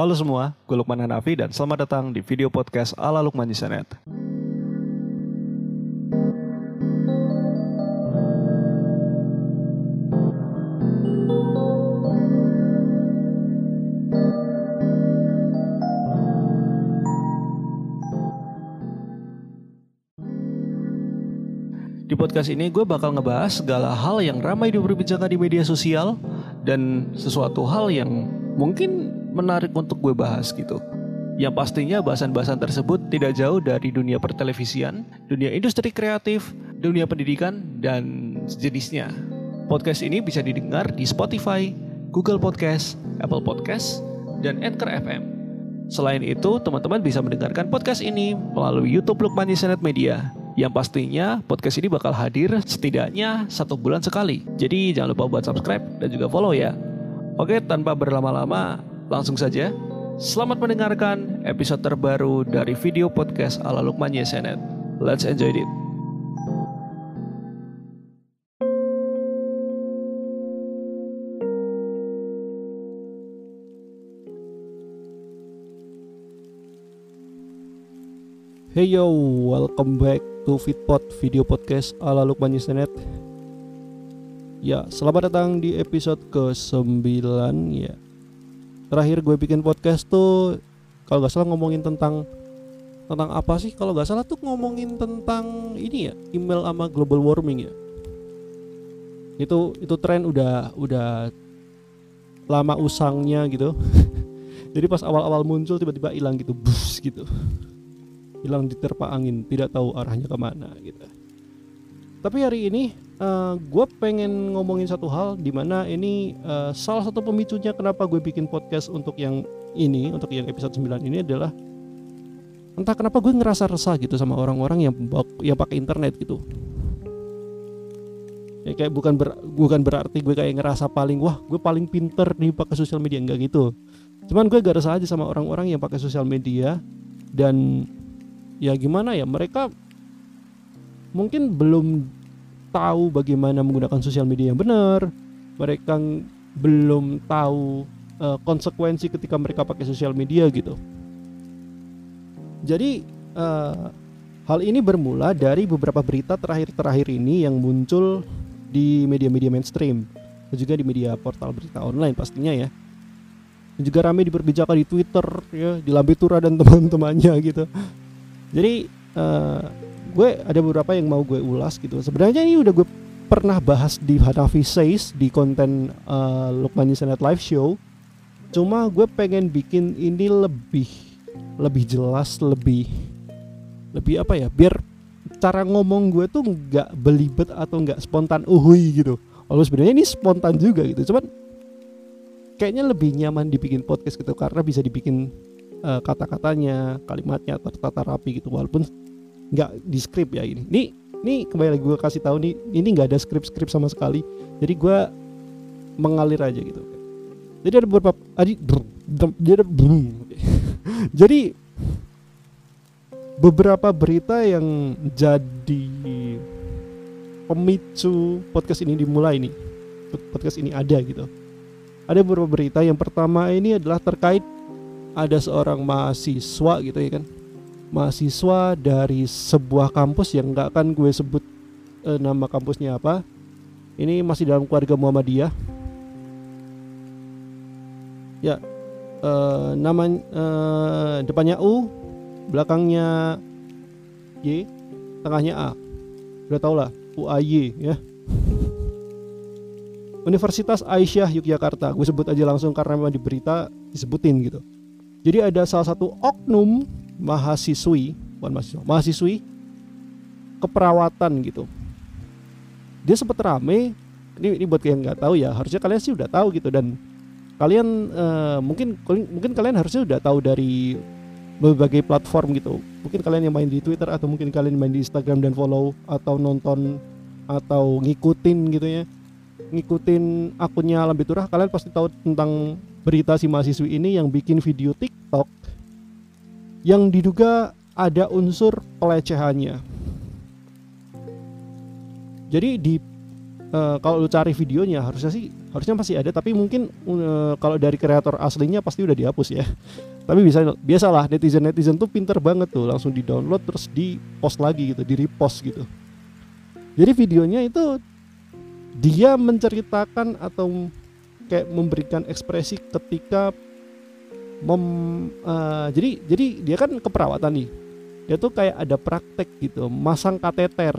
Halo semua, gue Lukman Hanafi dan selamat datang di video podcast ala Lukman Jisanet. Di podcast ini gue bakal ngebahas segala hal yang ramai diperbincangkan di media sosial dan sesuatu hal yang mungkin menarik untuk gue bahas gitu. Yang pastinya bahasan-bahasan tersebut tidak jauh dari dunia pertelevisian, dunia industri kreatif, dunia pendidikan, dan sejenisnya. Podcast ini bisa didengar di Spotify, Google Podcast, Apple Podcast, dan Anchor FM. Selain itu, teman-teman bisa mendengarkan podcast ini melalui YouTube Lukman Yesenet Media yang pastinya podcast ini bakal hadir setidaknya satu bulan sekali. Jadi jangan lupa buat subscribe dan juga follow ya. Oke, tanpa berlama-lama, langsung saja. Selamat mendengarkan episode terbaru dari video podcast ala Lukman Yesenet. Let's enjoy it. Hey yo, welcome back to Fitpot Video Podcast ala Lukman Yusnet Ya, selamat datang di episode ke-9 ya Terakhir gue bikin podcast tuh Kalau gak salah ngomongin tentang Tentang apa sih? Kalau gak salah tuh ngomongin tentang ini ya Email sama global warming ya. Itu itu tren udah udah lama usangnya gitu. Jadi pas awal-awal muncul tiba-tiba hilang gitu Bus gitu. Hilang diterpa angin tidak tahu arahnya ke mana gitu. Tapi hari ini uh, gue pengen ngomongin satu hal di mana ini uh, salah satu pemicunya kenapa gue bikin podcast untuk yang ini untuk yang episode 9 ini adalah entah kenapa gue ngerasa resah gitu sama orang-orang yang yang pakai internet gitu. Ya kayak bukan ber, bukan berarti gue kayak ngerasa paling wah gue paling pinter nih pakai sosial media. Enggak gitu. Cuman gue gak resah aja sama orang-orang yang pakai sosial media dan ya gimana ya mereka mungkin belum tahu bagaimana menggunakan sosial media yang benar. Mereka belum tahu uh, konsekuensi ketika mereka pakai sosial media gitu. Jadi uh, hal ini bermula dari beberapa berita terakhir-terakhir ini yang muncul di media-media mainstream dan juga di media portal berita online pastinya ya. Dan juga ramai diperbincangkan di Twitter ya di Lambetura dan teman-temannya gitu. Jadi uh, gue ada beberapa yang mau gue ulas gitu. Sebenarnya ini udah gue pernah bahas di Hanafi Says di konten uh, Lukman Yusanet Live Show. Cuma gue pengen bikin ini lebih lebih jelas, lebih lebih apa ya? Biar cara ngomong gue tuh nggak belibet atau nggak spontan uhui gitu. Walau sebenarnya ini spontan juga gitu. Cuman kayaknya lebih nyaman dibikin podcast gitu karena bisa dibikin uh, kata-katanya, kalimatnya tertata rapi gitu walaupun nggak di skrip ya ini. Nih, nih kembali lagi gue kasih tahu nih, ini nggak ada skrip-skrip sama sekali. Jadi gue mengalir aja gitu. Jadi ada beberapa adi jadi jadi beberapa berita yang jadi pemicu podcast ini dimulai nih. Podcast ini ada gitu. Ada beberapa berita. Yang pertama ini adalah terkait ada seorang mahasiswa gitu ya kan mahasiswa dari sebuah kampus yang nggak akan gue sebut eh, nama kampusnya apa. Ini masih dalam keluarga Muhammadiyah. Ya eh, nama eh, depannya U belakangnya Y tengahnya A. Udah tau lah UAY ya. Universitas Aisyah Yogyakarta. Gue sebut aja langsung karena memang di berita disebutin gitu. Jadi ada salah satu oknum mahasiswi, bukan mahasiswa, mahasiswi keperawatan gitu. Dia sempat rame. Ini, ini buat yang nggak tahu ya, harusnya kalian sih udah tahu gitu dan kalian uh, mungkin mungkin kalian harusnya udah tahu dari berbagai platform gitu. Mungkin kalian yang main di Twitter atau mungkin kalian main di Instagram dan follow atau nonton atau ngikutin gitu ya. Ngikutin akunnya Alam Biturah, kalian pasti tahu tentang berita si mahasiswi ini yang bikin video TikTok yang diduga ada unsur pelecehannya. Jadi di uh, kalau lu cari videonya harusnya sih harusnya masih ada tapi mungkin uh, kalau dari kreator aslinya pasti udah dihapus ya tapi bisa biasalah netizen netizen tuh pinter banget tuh langsung di download terus di post lagi gitu di repost gitu jadi videonya itu dia menceritakan atau kayak memberikan ekspresi ketika mem uh, jadi jadi dia kan keperawatan nih. Dia tuh kayak ada praktek gitu masang kateter.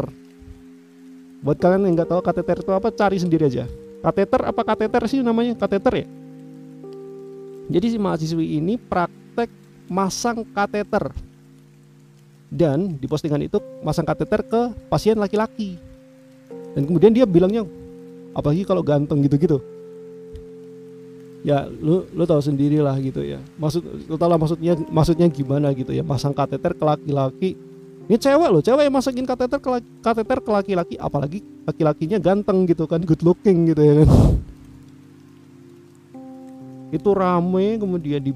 Buat kalian yang nggak tahu kateter itu apa cari sendiri aja. Kateter apa kateter sih namanya? Kateter ya? Jadi si mahasiswi ini praktek masang kateter. Dan di postingan itu masang kateter ke pasien laki-laki. Dan kemudian dia bilangnya apalagi kalau ganteng gitu-gitu ya lu lu tahu sendiri lah gitu ya. Maksud lu tahu lah maksudnya maksudnya gimana gitu ya. Masang kateter ke laki-laki. Ini cewek loh cewek yang masukin kateter ke kateter ke laki-laki. Apalagi laki-lakinya ganteng gitu kan good looking gitu ya kan. Itu rame kemudian di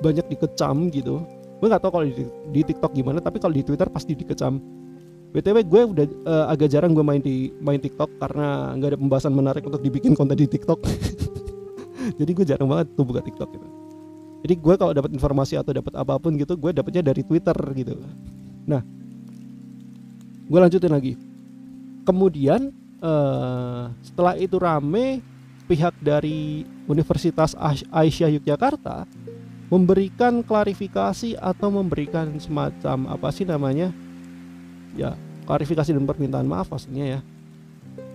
banyak dikecam gitu. Gue nggak tahu kalau di, di TikTok gimana tapi kalau di Twitter pasti dikecam. Btw gue udah uh, agak jarang gue main di main TikTok karena nggak ada pembahasan menarik untuk dibikin konten di TikTok jadi gue jarang banget tuh buka TikTok gitu. Jadi gue kalau dapat informasi atau dapat apa pun gitu gue dapatnya dari Twitter gitu. Nah gue lanjutin lagi. Kemudian uh, setelah itu rame pihak dari Universitas Aisyah Yogyakarta memberikan klarifikasi atau memberikan semacam apa sih namanya? Ya klarifikasi dan permintaan maaf pastinya ya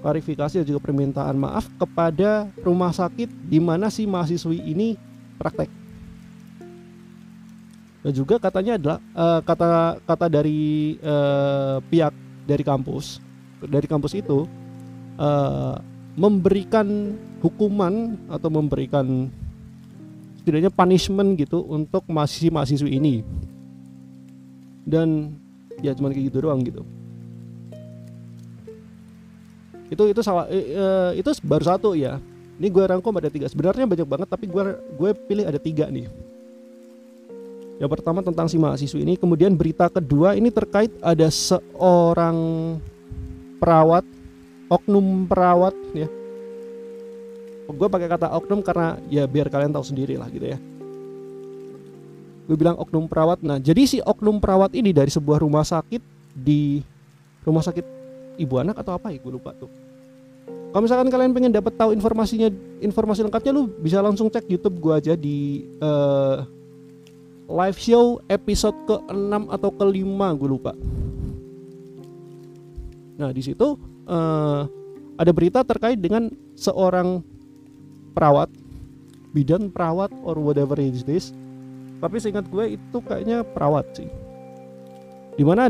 klarifikasi dan juga permintaan maaf kepada rumah sakit di mana si mahasiswi ini praktek. Dan juga katanya adalah uh, kata kata dari uh, pihak dari kampus dari kampus itu uh, memberikan hukuman atau memberikan setidaknya punishment gitu untuk mahasiswi mahasiswi ini dan ya cuma kayak gitu doang gitu itu itu salah uh, itu baru satu ya ini gue rangkum ada tiga. Sebenarnya banyak banget tapi gue gue pilih ada tiga nih. Yang pertama tentang si mahasiswa ini. Kemudian berita kedua ini terkait ada seorang perawat oknum perawat ya. Gue pakai kata oknum karena ya biar kalian tahu sendiri lah gitu ya. Gue bilang oknum perawat. Nah jadi si oknum perawat ini dari sebuah rumah sakit di rumah sakit ibu anak atau apa ya gue lupa tuh. Kalau misalkan kalian pengen dapat tahu informasinya informasi lengkapnya lu bisa langsung cek YouTube gue aja di uh, live show episode ke-6 atau ke-5 gue lupa. Nah di situ uh, ada berita terkait dengan seorang perawat bidan perawat or whatever it is. Tapi seingat gue itu kayaknya perawat sih. Di mana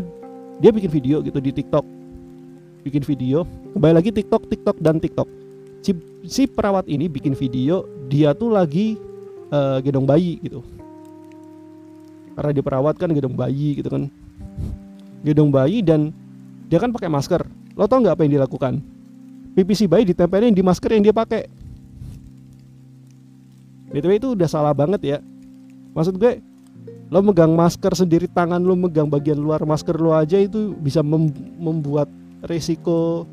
dia bikin video gitu di TikTok bikin video. Kembali lagi TikTok TikTok dan TikTok. Si, si perawat ini bikin video dia tuh lagi uh, gendong bayi gitu. Karena dia perawat kan gendong bayi gitu kan. Gendong bayi dan dia kan pakai masker. Lo tau nggak apa yang dilakukan? Pipi bayi ditempelin di masker yang dia pakai. Btw itu udah salah banget ya. Maksud gue lo megang masker sendiri tangan lo megang bagian luar masker lo aja itu bisa mem membuat resiko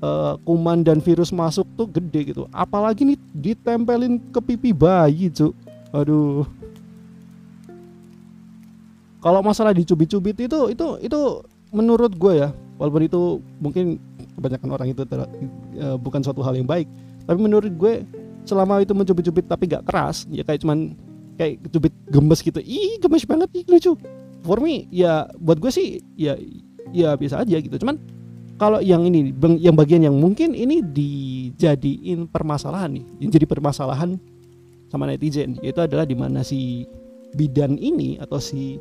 uh, kuman dan virus masuk tuh gede gitu. Apalagi nih ditempelin ke pipi bayi, cuk. Aduh. Kalau masalah dicubit-cubit itu itu itu menurut gue ya, walaupun itu mungkin kebanyakan orang itu ter, uh, bukan suatu hal yang baik, tapi menurut gue selama itu mencubit-cubit tapi gak keras, ya kayak cuman kayak cubit gemes gitu. Ih, gemes banget ih lucu. For me ya buat gue sih ya ya biasa aja gitu. Cuman kalau yang ini yang bagian yang mungkin ini dijadiin permasalahan nih yang jadi permasalahan sama netizen yaitu adalah di mana si bidan ini atau si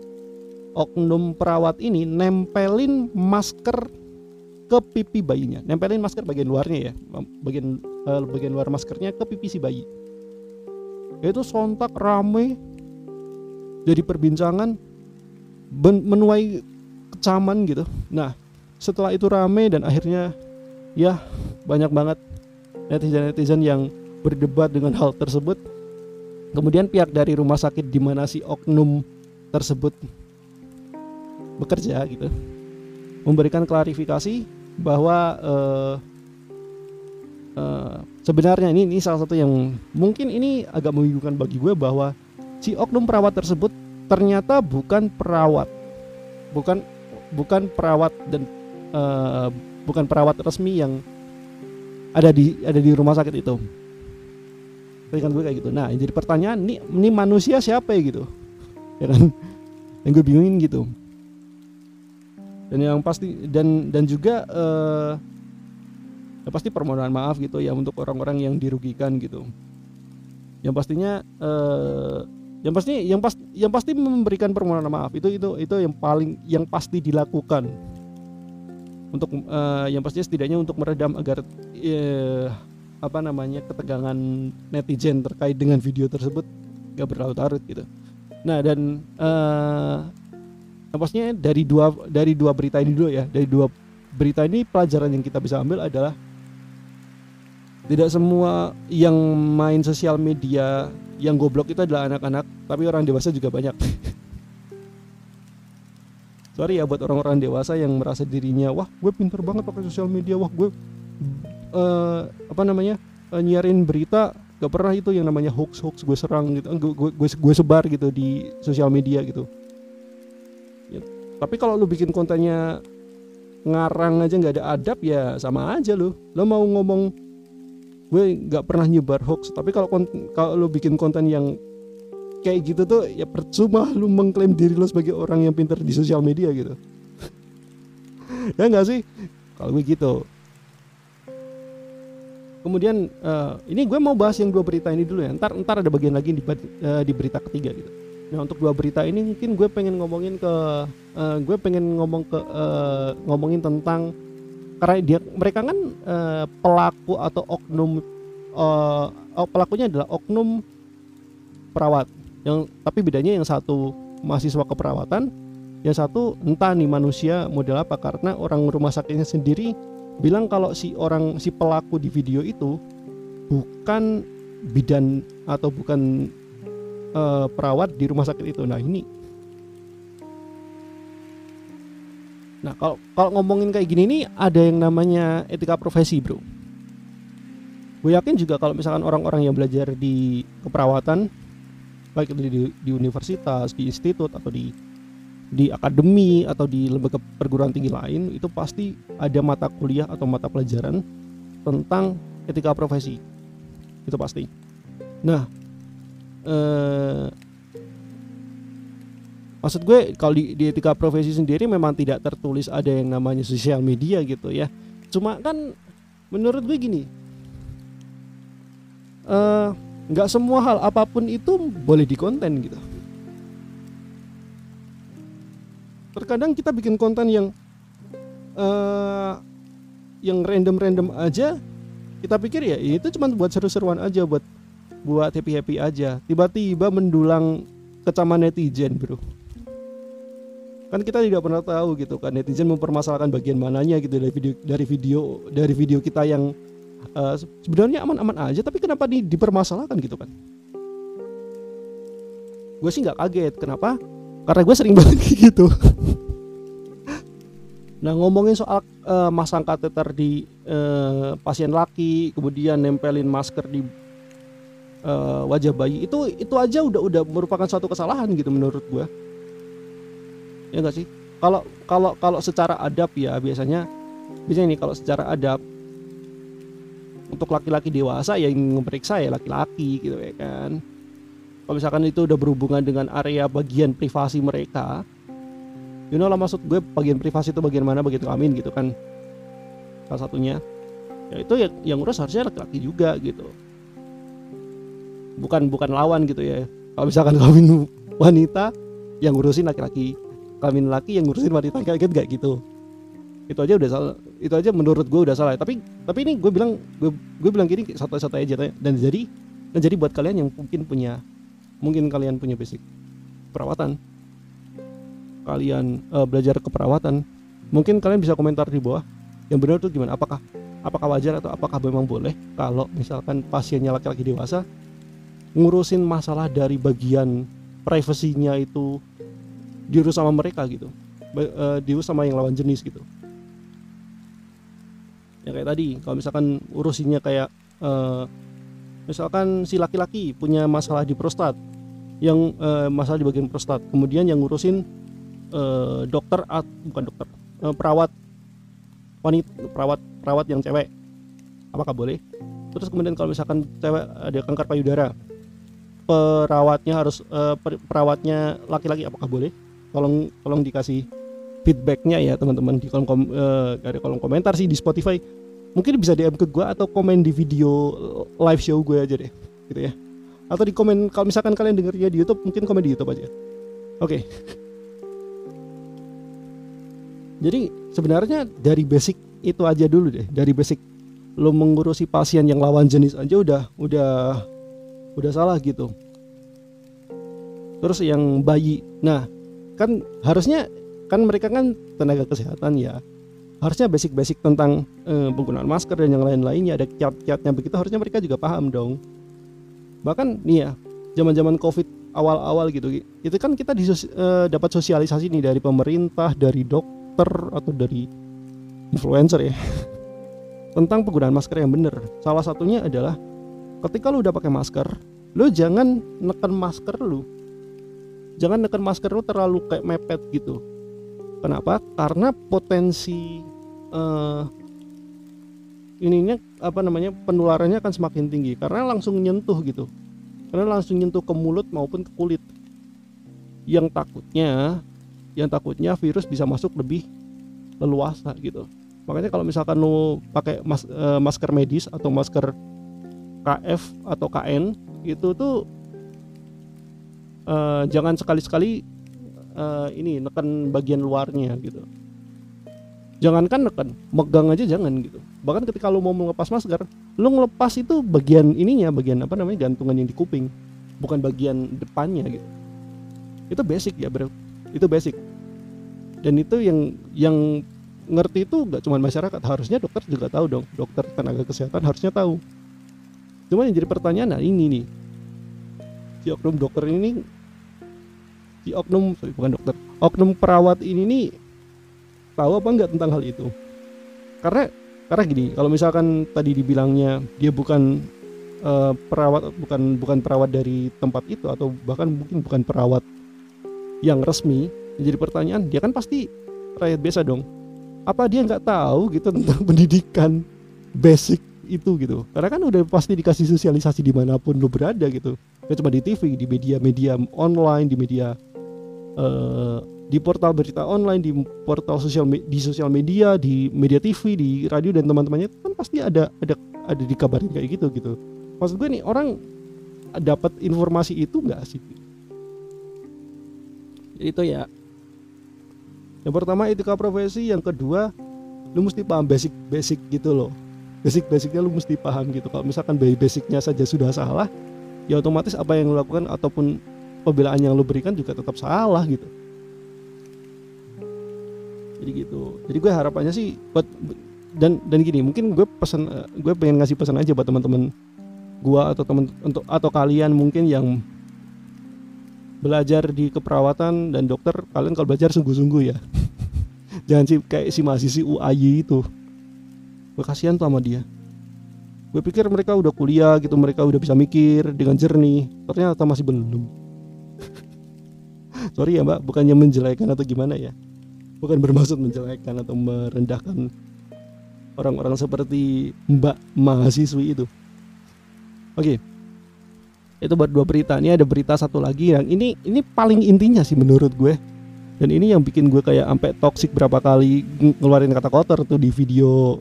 oknum perawat ini nempelin masker ke pipi bayinya. Nempelin masker bagian luarnya ya bagian uh, bagian luar maskernya ke pipi si bayi. Itu sontak rame jadi perbincangan menuai kecaman gitu. Nah setelah itu rame dan akhirnya ya banyak banget netizen-netizen yang berdebat dengan hal tersebut. Kemudian pihak dari rumah sakit di mana si oknum tersebut bekerja gitu memberikan klarifikasi bahwa uh, uh, sebenarnya ini ini salah satu yang mungkin ini agak membingungkan bagi gue bahwa si oknum perawat tersebut ternyata bukan perawat bukan bukan perawat dan uh, bukan perawat resmi yang ada di ada di rumah sakit itu. Kan gue kayak gitu. Nah jadi pertanyaan ini ini manusia siapa ya gitu? Ya kan? Yang gue bingungin gitu. Dan yang pasti dan dan juga uh, ya pasti permohonan maaf gitu ya untuk orang-orang yang dirugikan gitu. Yang pastinya uh, yang pasti yang pas yang pasti memberikan permohonan maaf. Itu itu itu yang paling yang pasti dilakukan. Untuk uh, yang pastinya setidaknya untuk meredam agar uh, apa namanya ketegangan netizen terkait dengan video tersebut gak berlarut-larut gitu. Nah dan uh, pastinya dari dua dari dua berita ini dulu ya. Dari dua berita ini pelajaran yang kita bisa ambil adalah tidak semua yang main sosial media yang goblok itu adalah anak-anak tapi orang dewasa juga banyak. Sorry ya buat orang-orang dewasa yang merasa dirinya wah gue pinter banget pakai sosial media wah gue uh, apa namanya uh, nyiarin berita. Gak pernah itu yang namanya hoax hoax gue serang gitu gue gue gue sebar gitu di sosial media gitu. Ya, tapi kalau lu bikin kontennya ngarang aja nggak ada adab ya sama aja lu. Lo mau ngomong gue nggak pernah nyebar hoax tapi kalau kalau lu bikin konten yang kayak gitu tuh ya percuma lu mengklaim diri lo sebagai orang yang pintar di sosial media gitu. Ya nggak sih? Kalau gue gitu. Kemudian uh, ini gue mau bahas yang dua berita ini dulu ya. Ntar ntar ada bagian lagi di, uh, di berita ketiga gitu. Nah untuk dua berita ini mungkin gue pengen ngomongin ke uh, gue pengen ngomong ke uh, ngomongin tentang karena dia mereka kan uh, pelaku atau oknum uh, pelakunya adalah oknum perawat yang tapi bedanya yang satu mahasiswa keperawatan yang satu entah nih manusia model apa karena orang rumah sakitnya sendiri bilang kalau si orang si pelaku di video itu bukan bidan atau bukan uh, perawat di rumah sakit itu. Nah ini, nah kalau kalau ngomongin kayak gini nih ada yang namanya etika profesi bro. Gue yakin juga kalau misalkan orang-orang yang belajar di keperawatan, baik itu di, di universitas, di institut atau di di akademi atau di lembaga perguruan tinggi lain itu pasti ada mata kuliah atau mata pelajaran tentang etika profesi itu pasti nah eh, maksud gue kalau di, di etika profesi sendiri memang tidak tertulis ada yang namanya sosial media gitu ya. Cuma kan menurut gue gini eh, nggak uh, semua hal apa pun itu boleh dikonten gitu. Terkadang kita bikin konten yang uh, yang random-random aja kita pikir ya itu cuma buat seru-seruan aja buat buat happy-happy aja. Tiba-tiba mendulang kecaman netizen bro kan kita tidak pernah tahu gitu kan netizen mempermasalahkan bagian mananya gitu dari video dari video dari video kita yang uh, sebenarnya aman-aman aja tapi kenapa di, dipermasalahkan gitu kan? Gue sih nggak kaget kenapa? Karena gue sering banget gitu. Nah ngomongin soal uh, masang kateter di uh, pasien laki kemudian nempelin masker di uh, wajah bayi itu itu aja udah udah merupakan suatu kesalahan gitu menurut gue ya enggak sih? Kalau kalau kalau secara adab ya biasanya biasanya nih kalau secara adab untuk laki-laki dewasa ya yang memeriksa ya laki-laki gitu ya kan. Kalau misalkan itu udah berhubungan dengan area bagian privasi mereka you know lah maksud gue bagian privasi itu bagian mana bagian kelamin gitu kan. Salah satunya. Ya itu yang yang urus harusnya laki-laki juga gitu. Bukan bukan lawan gitu ya. Kalau misalkan kawin wanita yang ngurusin laki-laki kawin laki yang ngurusin wanita kayak gitu gak gitu. Itu aja udah salah itu aja menurut gue udah salah. Tapi tapi ini gue bilang gue gue bilang gini satu-satu aja dan jadi dan jadi buat kalian yang mungkin punya mungkin kalian punya basic perawatan kalian uh, belajar keperawatan mungkin kalian bisa komentar di bawah yang benar tuh gimana. Apakah apakah wajar atau apakah memang boleh kalau misalkan pasiennya laki-laki dewasa ngurusin masalah dari bagian privasinya itu diurus sama mereka gitu. Uh, diurus sama yang lawan jenis gitu. Ya kayak tadi kalau misalkan urusinya kayak eh, misalkan si laki-laki punya masalah di prostat yang eh, masalah di bagian prostat kemudian yang ngurusin eh, dokter at, bukan dokter eh, perawat wanita perawat perawat yang cewek apakah boleh? Terus kemudian kalau misalkan cewek ada kanker payudara perawatnya harus eh, per- perawatnya laki-laki apakah boleh tolong tolong dikasih feedbacknya ya teman-teman di kolom eh, dari kolom komentar sih di Spotify. Mungkin bisa DM ke gue atau komen di video live show gue aja deh gitu ya. Atau di komen kalau misalkan kalian dengernya di YouTube mungkin komen di YouTube aja. Oke. Jadi sebenarnya dari basic itu aja dulu deh. Dari basic lo mengurusi pasien yang lawan jenis aja udah udah udah salah gitu. Terus yang bayi. Nah kan harusnya kan mereka kan tenaga kesehatan ya. Harusnya basic-basic tentang eh, penggunaan masker dan yang lain-lainnya ada kiat-kiatnya begitu harusnya mereka juga paham dong. Bahkan nih ya zaman-zaman covid awal-awal gitu itu kan kita disos- eh, dapat sosialisasi nih dari pemerintah dari dokter atau dari influencer ya tentang penggunaan masker yang benar. Salah satunya adalah ketika lu udah pakai masker lu jangan neken masker lu jangan neken masker lu terlalu kayak mepet gitu. Kenapa? Karena potensi eh, ininya apa namanya penularannya akan semakin tinggi. Karena langsung nyentuh gitu. Karena langsung nyentuh ke mulut maupun ke kulit. Yang takutnya yang takutnya virus bisa masuk lebih leluasa gitu. Makanya kalau misalkan lu pakai mas- eh, masker medis atau masker KF atau KN itu tuh eh, jangan sekali-sekali eh, ini neken bagian luarnya gitu. Jangankan neken megang aja jangan gitu. Bahkan ketika lu mau melepas masker lu ngelepas itu bagian ininya bagian apa namanya gantungan yang di kuping bukan bagian depannya gitu. Itu basic ya bro itu basic. Dan itu yang yang ngerti itu gak cuma masyarakat harusnya dokter juga tahu dong. Dokter tenaga kesehatan harusnya tahu. Cuma yang jadi pertanyaan nah ini nih. Si oknum dokter ini si oknum sorry, bukan dokter. Oknum perawat ini nih tahu apa enggak tentang hal itu? Karena karena gini kalau misalkan tadi dibilangnya dia bukan eh, perawat bukan bukan perawat dari tempat itu atau bahkan mungkin bukan perawat yang resmi jadi pertanyaan dia kan pasti rakyat biasa dong. Apa dia nggak tahu gitu tentang pendidikan basic itu gitu? Karena kan udah pasti dikasih sosialisasi di mana pun lo berada gitu. Ya cuma di TV di media-media online di media eh, di portal berita online di portal sosial di sosial media di media TV di radio dan teman-temannya itu kan pasti ada ada ada dikabarin kayak gitu gitu. Maksud gue nih orang dapat informasi itu nggak sih? Jadi itu ya. Yang pertama etika profesi. Yang kedua lu mesti paham basic basic gitu loh. Basic basicnya lu mesti paham gitu. Kalau misalkan basicnya saja sudah salah ya otomatis apa yang lu lakukan ataupun pembelaan yang lu berikan juga tetap salah gitu. Jadi gitu. Jadi gue harapannya sih buat dan dan gini mungkin gue pesan eh, gue pengen ngasih pesan aja buat teman-teman gue atau teman untuk atau kalian mungkin yang belajar di keperawatan dan dokter kalian kalau belajar sungguh-sungguh ya. Jangan sih kayak si mahasiswi UAY itu. Gue kasihan tuh sama dia. Gue pikir mereka udah kuliah gitu mereka udah bisa mikir dengan jernih ternyata masih belum sorry ya mbak bukannya menjelekan atau gimana ya? Bukan bermaksud menjelekan atau merendahkan orang-orang seperti mbak mahasiswi itu. Oke. Itu buat dua berita. Ini ada berita satu lagi yang ini ini paling intinya sih menurut gue. Dan ini yang bikin gue kayak sampai toxic berapa kali ng- ngeluarin kata kotor tuh di video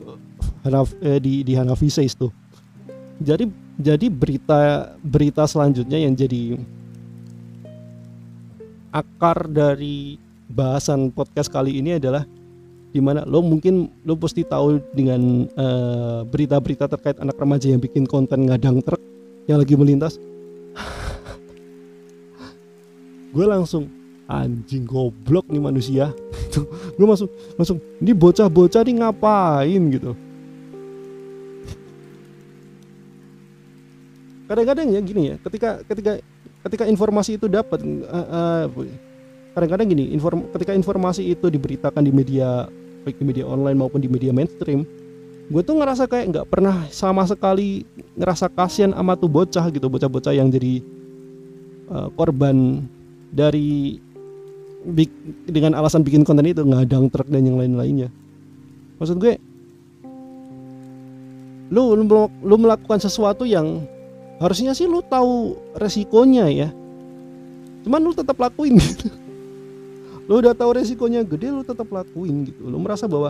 Hanaf, eh, di di Hanafi Says tuh jadi jadi berita berita selanjutnya yang jadi akar dari bahasan podcast kali ini adalah di mana lo mungkin lo pasti tahu dengan eh, berita-berita terkait anak remaja yang bikin konten ngadang truk yang lagi melintas. Gue langsung anjing goblok nih manusia. Gue langsung langsung ini bocah-bocah nih ngapain? Gitu. Kadang-kadang ya gini ya ketika ketika ketika informasi itu dapat eh, kadang-kadang gini inform ketika informasi itu diberitakan di media baik di media online maupun di media mainstream gue tuh ngerasa kayak nggak pernah sama sekali ngerasa kasihan sama tuh bocah gitu bocah-bocah yang jadi uh, korban dari bik, dengan alasan bikin konten itu ngadang truk dan yang lain-lainnya. Maksud gue lu, lu lu melakukan sesuatu yang harusnya sih lu tahu resikonya ya. Cuman lu tetap lakuin gitu. Lu udah tahu resikonya gede lu tetap lakuin gitu. Lu merasa bahwa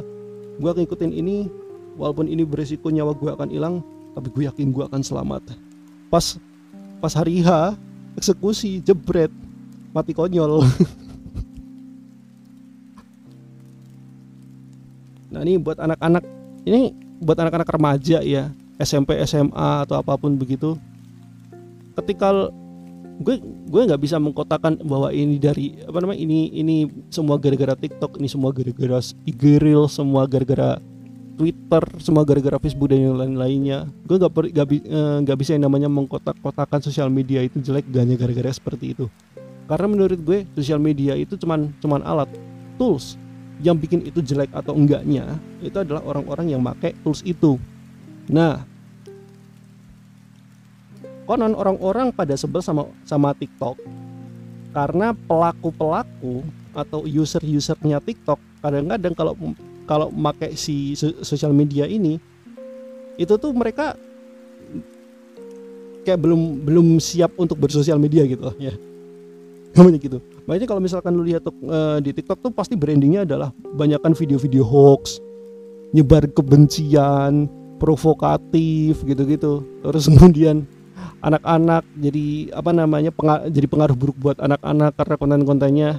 gua ngikutin ini walaupun ini beresiko nyawa gue akan hilang tapi gue yakin gue akan selamat. Pas pas hari H eksekusi jebret mati konyol. Nah ini buat anak-anak ini buat anak-anak remaja ya SMP SMA atau apa pun begitu ketika gue gue nggak bisa mengkotakan bahwa ini dari apa namanya ini ini semua gara-gara TikTok ini semua gara-gara IG Reel semua gara-gara Twitter semua gara-gara Facebook dan lain-lainnya. Gue gak, gak, eh, gak bisa yang namanya mengkotak-kotakan sosial media itu jelek gak hanya gara-gara seperti itu. Karena menurut gue sosial media itu cuman cuman alat tools yang bikin itu jelek atau enggaknya itu adalah orang-orang yang pakai tools itu. Nah konon orang-orang pada sebel sama sama TikTok. Karena pelaku-pelaku atau user-usernya TikTok kadang-kadang kalau kalau pakai si sosial media ini itu tuh mereka kayak belum belum siap untuk bersosial media gitu ya namanya gitu. Makanya kalau misalkan lu lihat uh, di TikTok tuh pasti brandingnya adalah banyakkan video-video hoax nyebar kebencian provokatif gitu-gitu. Terus kemudian anak-anak jadi apa namanya pengar jadi pengaruh buruk buat anak-anak karena konten-kontennya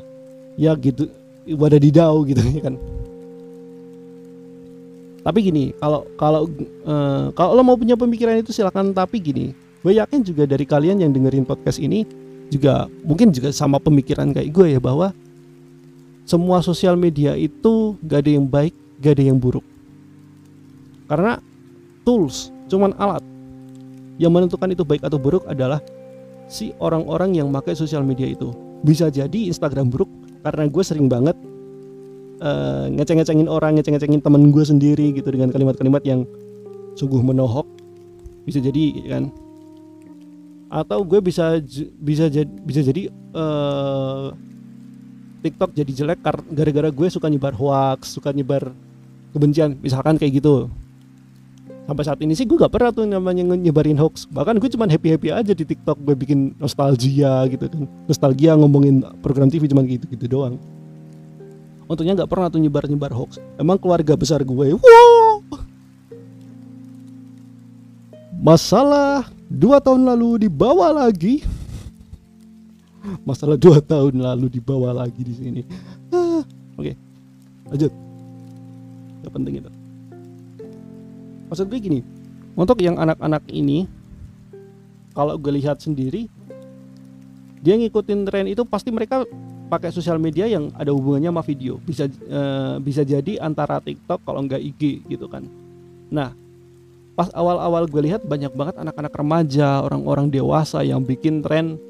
ya gitu wadadidau gitu ya kan. Tapi gini kalau kalau uh, kalau lo mau punya pemikiran itu silakan tapi gini gue yakin juga dari kalian yang dengerin podcast ini juga mungkin juga sama pemikiran kayak gue ya bahwa semua sosial media itu gak ada yang baik gak ada yang buruk. Karena tools cuman alat yang menentukan itu baik atau buruk adalah si orang-orang yang pakai sosial media itu. Bisa jadi Instagram buruk karena gue sering banget uh, ngeceng-ngecengin orang, ngeceng-ngecengin temen gue sendiri gitu dengan kalimat-kalimat yang sungguh menohok. Bisa jadi kan? Atau gue bisa bisa jadi bisa jadi uh, TikTok jadi jelek gara-gara gue suka nyebar hoax, suka nyebar kebencian, misalkan kayak gitu. Sampai saat ini sih gue gak pernah tuh namanya nyebarin hoax. Bahkan gue cuma happy happy aja di TikTok gue bikin nostalgia gitu kan, nostalgia ngomongin program TV cuma gitu gitu doang. Untungnya nggak pernah tuh nyebar-nyebar hoax. Emang keluarga besar gue wow masalah dua tahun lalu dibawa lagi. Masalah dua tahun lalu dibawa lagi di sini. Ah, oke okay. lanjut. Gak penting itu maksud gue gini untuk yang anak-anak ini kalau gue lihat sendiri dia ngikutin tren itu pasti mereka pakai sosial media yang ada hubungannya sama video. Bisa uh, bisa jadi antara TikTok kalau nggak IG gitu kan. Nah pas awal-awal gue lihat banyak banget anak-anak remaja orang-orang dewasa yang bikin tren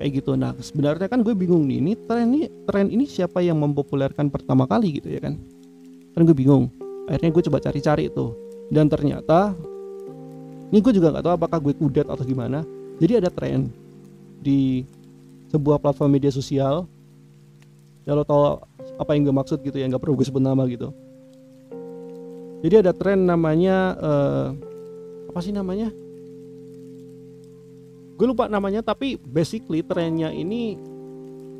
kayak gitu. Nah sebenarnya kan gue bingung nih ini tren ini tren ini siapa yang mempopulerkan pertama kali gitu ya kan? Kan gue bingung. Akhirnya gue coba cari-cari tuh dan ternyata ini gue juga nggak tahu apakah gue kudet atau gimana. Jadi ada tren di sebuah platform media sosial. Ya lo tau apa yang gue maksud gitu ya nggak perlu gue sebut nama gitu. Jadi ada tren namanya uh, apa sih namanya? Gue lupa namanya tapi basically trennya ini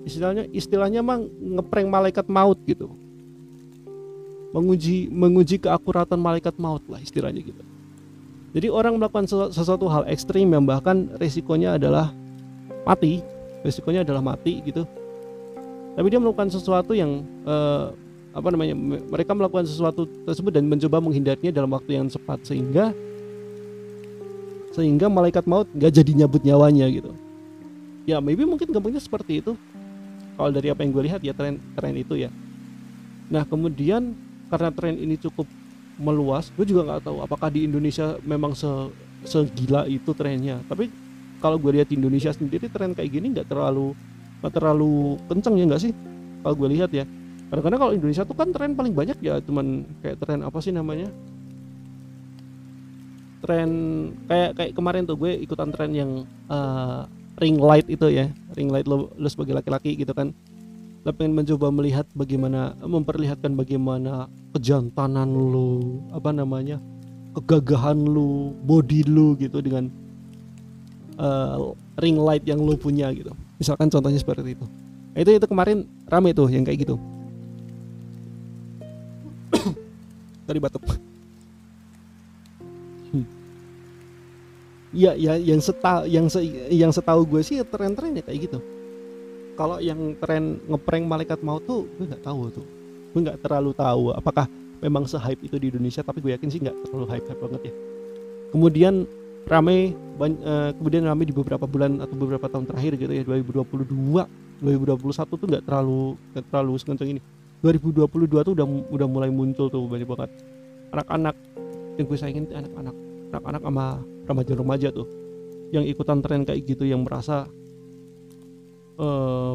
istilahnya istilahnya emang ngeprank malaikat maut gitu menguji menguji keakuratan malaikat maut lah istilahnya gitu. Jadi orang melakukan sesuatu hal ekstrim yang bahkan resikonya adalah mati resikonya adalah mati gitu. Tapi dia melakukan sesuatu yang uh, apa namanya mereka melakukan sesuatu tersebut dan mencoba menghindarinya dalam waktu yang cepat sehingga sehingga malaikat maut nggak jadi nyabut nyawanya gitu. Ya maybe mungkin gampangnya seperti itu. Kalau dari apa yang gue lihat ya tren tren itu ya. Nah kemudian karena tren ini cukup meluas gue juga nggak tahu apakah di Indonesia memang se segila itu trennya. Tapi kalau gue lihat di Indonesia sendiri tren kayak gini nggak terlalu nggak terlalu kenceng ya nggak sih? Kalau gue lihat ya. Kadang-kadang kalau Indonesia tuh kan tren paling banyak ya cuman kayak tren apa sih namanya? Tren kayak kayak kemarin tuh gue ikutan tren yang uh, ring light itu ya. Ring light lo, lo sebagai laki-laki gitu kan lo pengen mencoba melihat bagaimana memperlihatkan bagaimana kejantanan lo apa namanya kegagahan lo body lo gitu dengan uh, ring light yang lo punya gitu. Misalkan contohnya seperti itu. Nah, itu itu kemarin rame tuh yang kayak gitu. Dari batuk. Ya ya yang seta yang se, yang setahu gue sih tren-trennya kayak gitu kalau yang tren ngeprank malaikat maut tuh gue nggak tahu tuh. Gue nggak terlalu tahu apakah memang se-hype itu di Indonesia tapi gue yakin sih nggak terlalu hype hype banget ya. Kemudian ramai uh, kemudian ramai di beberapa bulan atau beberapa tahun terakhir gitu ya 2022 2021 tuh nggak terlalu nggak terlalu sekencang ini. 2022 tuh udah udah mulai muncul tuh banyak banget. Anak-anak yang gue sayangin anak-anak anak-anak sama remaja-remaja tuh. Yang ikutan tren kayak gitu yang merasa uh,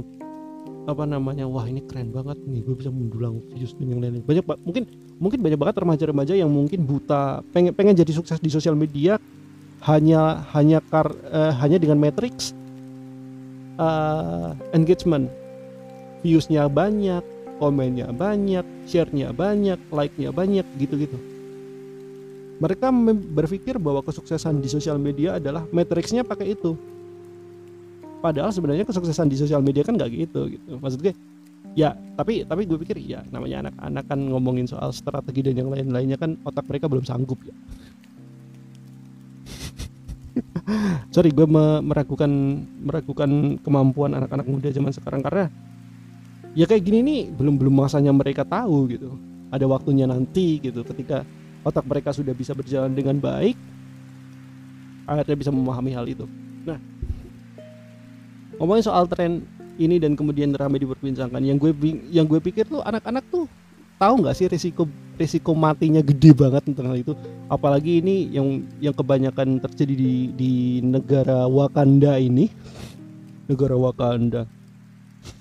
apa namanya wah ini keren banget nih gue bisa mendulang views dan yang lain banyak mungkin mungkin banyak banget remaja-remaja yang mungkin buta pengen pengen jadi sukses di sosial media hanya hanya kar uh, hanya dengan matrix uh, engagement. Viewsnya banyak komennya banyak sharenya banyak like-nya banyak gitu-gitu. Mereka berpikir bahwa kesuksesan di sosial media adalah matriksnya pakai itu padahal sebenarnya kesuksesan di sosial media kan nggak gitu gitu. Maksud gue ya tapi tapi gue pikir ya namanya anak-anak kan ngomongin soal strategi dan yang lain-lainnya kan otak mereka belum sanggup ya. Sorry gue meragukan meragukan kemampuan anak-anak muda zaman sekarang. Karena ya kayak gini nih belum belum masanya mereka tahu gitu. Ada waktunya nanti gitu. Ketika otak mereka sudah bisa berjalan dengan baik akhirnya bisa memahami hal itu. Nah ngomongin soal tren ini dan kemudian ramai diperbincangkan yang gue yang gue pikir tuh anak-anak tuh tahu nggak sih risiko risiko matinya gede banget tentang hal itu? Apalagi ini yang yang kebanyakan terjadi di di negara Wakanda ini. Negara Wakanda.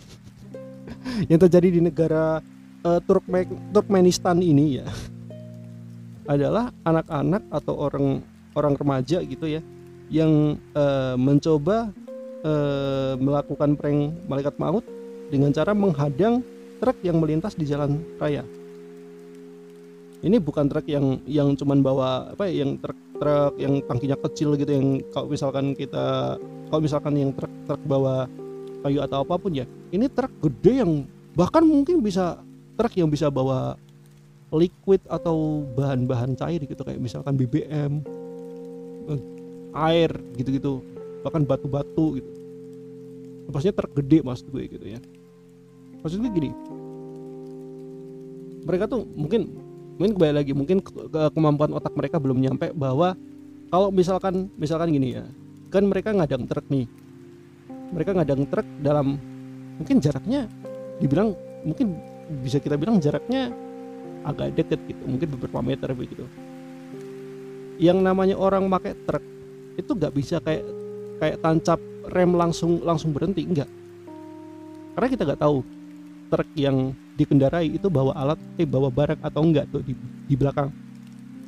Yang terjadi di negara uh, Turkmen Turkmenistan ini ya adalah anak-anak atau orang orang remaja gitu ya yang uh, mencoba uh, melakukan prank malaikat maut dengan cara menghadang truk yang melintas di jalan raya. Ini bukan truk yang yang cuman bawa apa ya, yang truk truk yang tangkinya kecil gitu yang kalau misalkan kita kalau misalkan yang truk truk bawa kayu atau apa pun ya. Ini truk gede yang bahkan mungkin bisa truk yang bisa bawa liquid atau bahan-bahan cair gitu kayak misalkan BBM eh, air gitu-gitu bahkan batu-batu gitu. Maksudnya tergede mas gue gitu ya. Maksudnya gini. Mereka tuh mungkin mungkin kembali lagi mungkin ke kemampuan otak mereka belum nyampe bahwa kalau misalkan misalkan gini ya. Kan mereka ngadang truk nih. Mereka ngadang truk dalam mungkin jaraknya dibilang mungkin bisa kita bilang jaraknya agak deket gitu. Mungkin beberapa meter begitu. Yang namanya orang pakai truk itu nggak bisa kayak kayak tancap rem langsung langsung berhenti enggak. Karena kita nggak tahu truk yang dikendarai itu bawa alat eh bawa barang atau enggak tuh di, di belakang.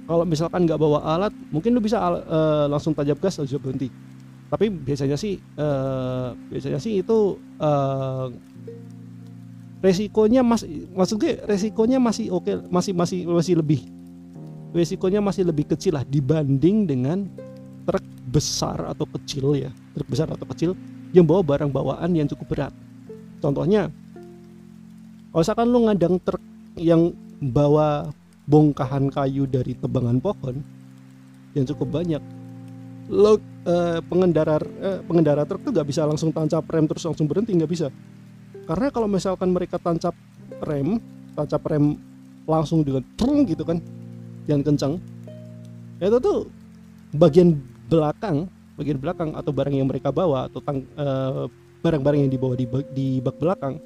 Kalau misalkan nggak bawa alat mungkin lu bisa uh, langsung tajam gas aja berhenti. Tapi biasanya sih uh, biasanya sih itu uh, resikonya masih maksudnya resikonya masih oke okay, masih masih masih lebih resikonya masih lebih kecil lah dibanding dengan truk besar atau kecil ya truk besar atau kecil yang bawa barang bawaan yang cukup berat. Contohnya kalau misalkan lu ngadang truk yang bawa bongkahan kayu dari tebangan pohon yang cukup banyak lo eh, pengendara eh, pengendara truk tuh gak bisa langsung tancap rem terus langsung berhenti nggak bisa. Karena kalau misalkan mereka tancap rem tancap rem langsung dengan trung gitu kan yang kencang itu tuh bagian belakang bagian belakang atau barang yang mereka bawa atau tang, uh, barang-barang yang dibawa di di bak belakang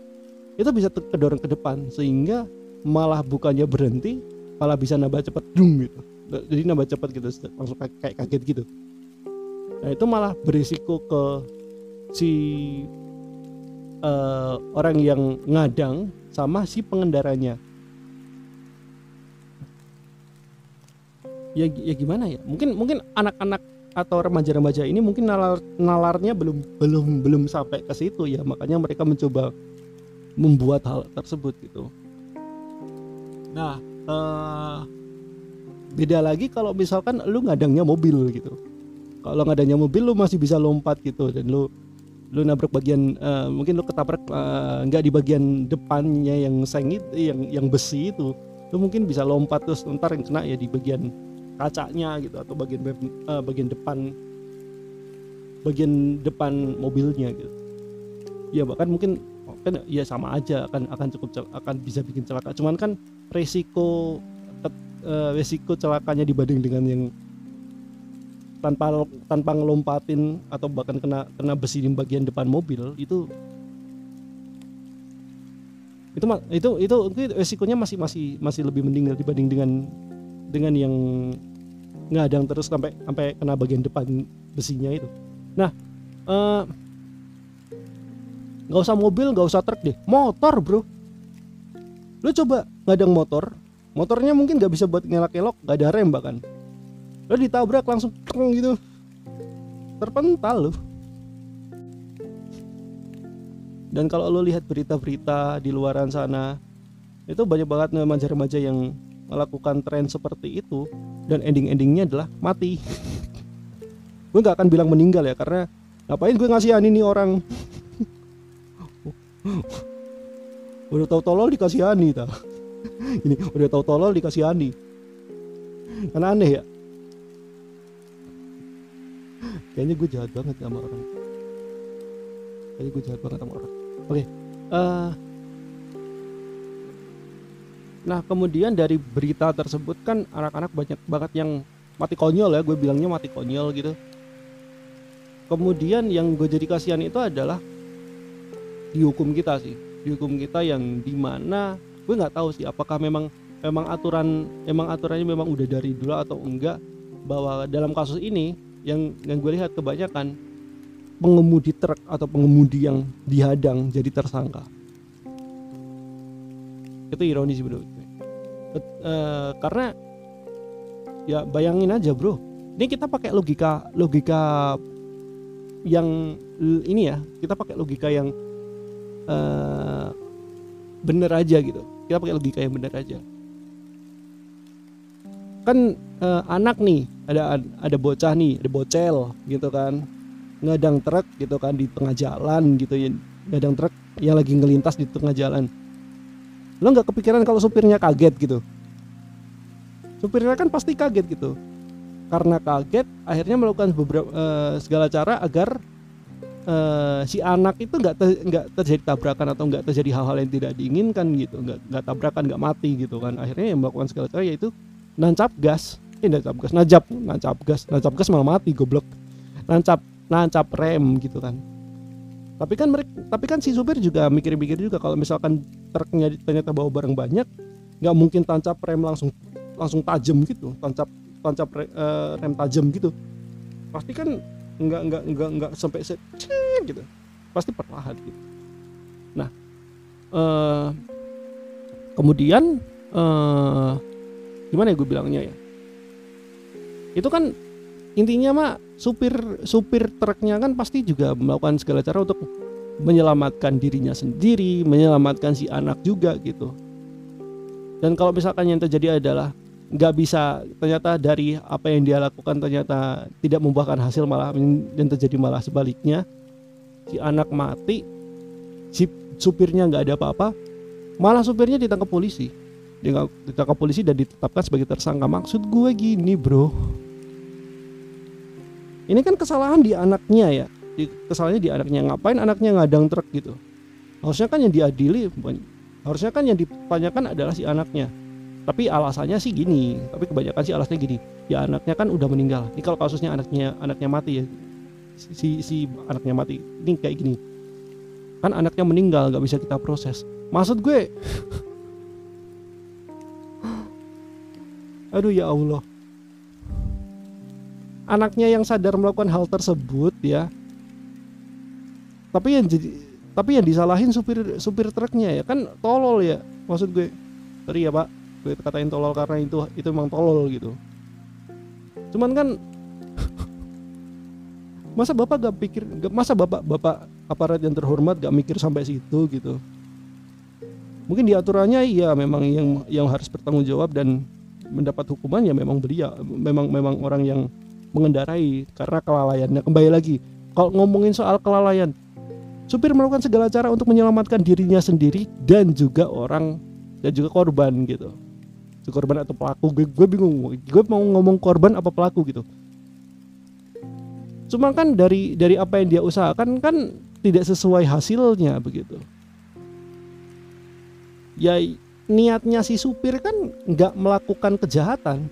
itu bisa kedorong ke depan sehingga malah bukannya berhenti malah bisa nambah cepat dung gitu. Jadi nambah cepat gitu langsung kayak kaget gitu. Nah itu malah berisiko ke si uh, orang yang ngadang sama si pengendaranya. ya ya gimana ya? Mungkin mungkin anak-anak atau remaja-remaja ini mungkin nalar nalarnya belum belum belum sampai ke situ ya. Makanya mereka mencoba membuat hal tersebut gitu. Nah uh, beda lagi kalau misalkan lu ngadangnya mobil gitu. Kalau ngadangnya mobil lu masih bisa lompat gitu. Dan lu lu nabrak bagian uh, mungkin lu ketabrak uh, nggak di bagian depannya yang seng itu yang yang besi itu. Lu mungkin bisa lompat terus ntar yang kena ya di bagian kacanya gitu atau bagian uh, bagian depan bagian depan mobilnya gitu. Ya bahkan mungkin kan ya sama aja akan akan cukup akan bisa bikin celaka. Cuman kan resiko uh, resiko celakanya dibanding dengan yang tanpa tanpa ngelompatin atau bahkan kena kena besi di bagian depan mobil itu itu itu itu, itu resikonya masih masih masih lebih mending dibanding dengan dengan yang ngadang terus sampai sampai kena bagian depan besinya itu. Nah, eh, nggak uh, usah mobil, nggak usah truk deh, motor bro. Lu coba ngadang motor, motornya mungkin nggak bisa buat ngelak-elok, nggak ada rem bahkan. Lu ditabrak langsung gitu, terpental lu. Dan kalau lo lihat berita-berita di luaran sana, itu banyak banget remaja-remaja yang melakukan tren seperti itu dan ending-endingnya adalah mati. Gue nggak akan bilang meninggal ya karena ngapain gue ngasihin ini orang? Udah tau tolol dikasihani ta ini udah tau tolol dikasihani. Kan aneh ya? Kayaknya gue jahat banget sama orang. Kayaknya gue jahat banget sama orang. Oke okay. uh, eh, Nah kemudian dari berita tersebut kan anak-anak banyak banget yang mati konyol ya gue bilangnya mati konyol gitu. Kemudian yang gue jadi kasihan itu adalah dihukum kita sih, dihukum kita yang di mana gue nggak tahu sih apakah memang memang aturan memang aturannya memang udah dari dulu atau enggak bahwa dalam kasus ini yang yang gue lihat kebanyakan pengemudi truk atau pengemudi yang dihadang jadi tersangka itu ironis bro uh, karena ya bayangin aja bro. Ini kita pakai logika logika yang ini ya. Kita pakai logika yang uh, bener aja gitu. Kita pakai logika yang bener aja. Kan uh, anak nih ada ada bocah nih ada bocel gitu kan. Ngadang truk gitu kan di tengah jalan gitu ya. Ngadang truk yang lagi ngelintas di tengah jalan lo nggak kepikiran kalau supirnya kaget gitu? Supirnya kan pasti kaget gitu. Karena kaget akhirnya melakukan beberapa uh, segala cara agar uh, si anak itu nggak ter, nggak terjadi tabrakan atau nggak terjadi hal-hal yang tidak diinginkan gitu. Nggak nggak tabrakan nggak mati gitu kan. Akhirnya yang melakukan segala cara yaitu nancap gas. Ini eh, nancap gas najap nancap gas. Nancap gas malah mati goblok. Nancap nancap rem gitu kan. Tapi kan mereka tapi kan si supir juga mikir-mikir juga kalau misalkan truknya ternyata bawa barang banyak nggak mungkin tancap rem langsung langsung tajam gitu tancap tancap re, uh, rem tajam gitu. Pasti kan nggak nggak nggak nggak sampai set gitu. Pasti perlahan gitu. Nah uh, kemudian uh, gimana ya gue bilangnya ya? Itu kan intinya mah supir supir truknya kan pasti juga melakukan segala cara untuk menyelamatkan dirinya sendiri, menyelamatkan si anak juga gitu. Dan kalau misalkan yang terjadi adalah nggak bisa ternyata dari apa yang dia lakukan ternyata tidak membuahkan hasil malah dan terjadi malah sebaliknya. Si anak mati si supirnya nggak ada apa-apa malah supirnya ditangkap polisi. Ditangkap polisi dan ditetapkan sebagai tersangka. Maksud gue gini bro. Ini kan kesalahan di anaknya ya di, kesalahannya di anaknya ngapain anaknya ngadang truk? gitu. Harusnya kan yang diadili harusnya kan yang ditanyakan adalah si anaknya. Tapi alasannya sih gini tapi kebanyakan sih alasannya gini. Ya anaknya kan udah meninggal. Ini kalau kasusnya anaknya anaknya mati ya si si anaknya mati. Ini kayak gini. Kan anaknya meninggal nggak bisa kita proses. Maksud gue aduh ya Allah. Anaknya yang sadar melakukan hal tersebut ya tapi yang jadi tapi yang disalahin supir supir truknya ya. Kan tolol ya maksud gue. Sorry ya pak. Gue katain tolol karena itu itu emang tolol gitu. Cuman kan masa bapak gak pikir masa bapak bapak aparat yang terhormat gak mikir sampai situ gitu? Mungkin di aturannya iya memang yang yang harus bertanggung jawab dan mendapat hukuman ya memang beria memang memang orang yang mengendarai karena kelalaiannya. Kembali lagi kalau ngomongin soal kelalaian supir melakukan segala cara untuk menyelamatkan dirinya sendiri dan juga orang dan juga korban gitu. Korban atau pelaku. Gue, gue bingung gue mau ngomong korban apa pelaku gitu. Cuma kan dari dari apa yang dia usahakan kan tidak sesuai hasilnya begitu. Ya niatnya si supir kan nggak melakukan kejahatan.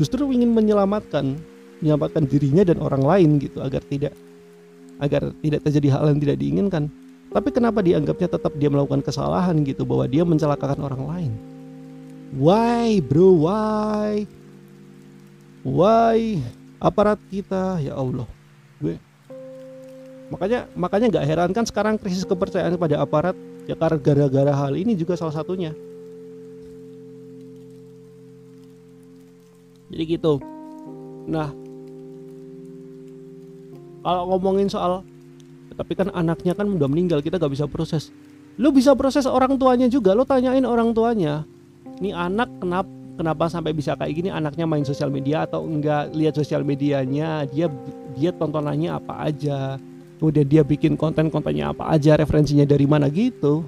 Justru ingin menyelamatkan menyelamatkan dirinya dan orang lain gitu agar tidak agar tidak terjadi hal yang tidak diinginkan. Tapi kenapa dianggapnya tetap dia melakukan kesalahan gitu bahwa dia mencelakakan orang lain? Why bro? Why? Why aparat kita? Ya Allah. Gue makanya makanya nggak heran kan sekarang krisis kepercayaan pada aparat ya karena gara-gara hal ini juga salah satunya. Jadi gitu. Nah kalau ngomongin soal tapi kan anaknya kan udah meninggal kita gak bisa proses. Lu bisa proses orang tuanya juga lu tanyain orang tuanya ini anak kenapa kenapa sampai bisa kayak gini? Anaknya main sosial media atau enggak? Lihat sosial medianya dia dia tontonannya apa aja? Udah dia bikin konten-kontennya apa aja? Referensinya dari mana? Gitu.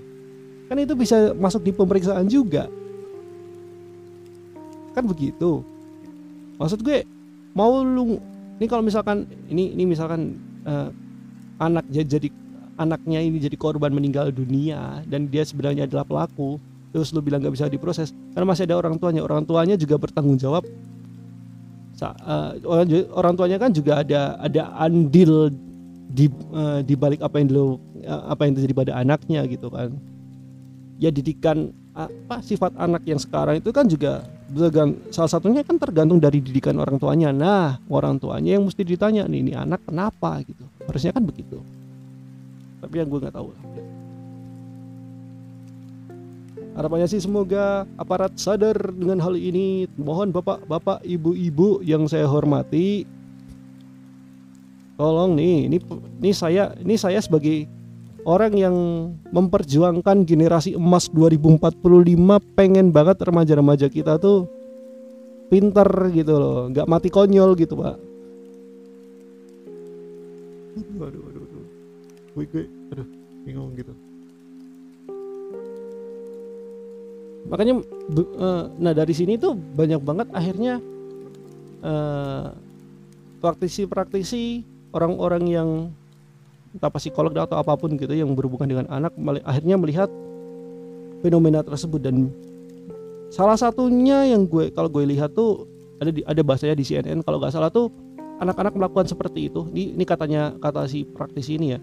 Kan itu bisa masuk di pemeriksaan juga. Kan begitu. Maksud gue mau lu ini kalau misalkan ini ini misalkan uh, anak jadi anaknya ini jadi korban meninggal dunia dan dia sebenarnya adalah pelaku terus lu bilang gak bisa diproses karena masih ada orang tuanya. Orang tuanya juga bertanggung jawab. Uh, orang orang tuanya kan juga ada ada andil di uh, di balik apa yang dulu uh, apa yang terjadi pada anaknya gitu kan. Ya didikan apa sifat anak yang sekarang itu kan juga salah satunya kan tergantung dari didikan orang tuanya. Nah orang tuanya yang mesti ditanya nih ini anak kenapa? gitu. Harusnya kan begitu. Tapi yang gue nggak tahu. Harapannya sih semoga aparat sadar dengan hal ini. Mohon bapak-bapak ibu-ibu yang saya hormati tolong nih ini ini saya ini saya sebagai orang yang memperjuangkan generasi emas 2045 pengen banget remaja-remaja kita tuh pinter gitu loh. Nggak mati konyol gitu pak. Aduh aduh aduh aduh gue, gue aduh bingung gitu. Makanya uh, nah dari sini tuh banyak banget akhirnya uh, praktisi-praktisi orang-orang yang entah psikolog atau apa pun gitu yang berhubungan dengan anak akhirnya melihat fenomena tersebut. Dan salah satunya yang gue kalau gue lihat tuh ada di ada bahasanya di CNN kalau nggak salah tuh anak-anak melakukan seperti itu. Ini, ini katanya kata si praktisi ini ya.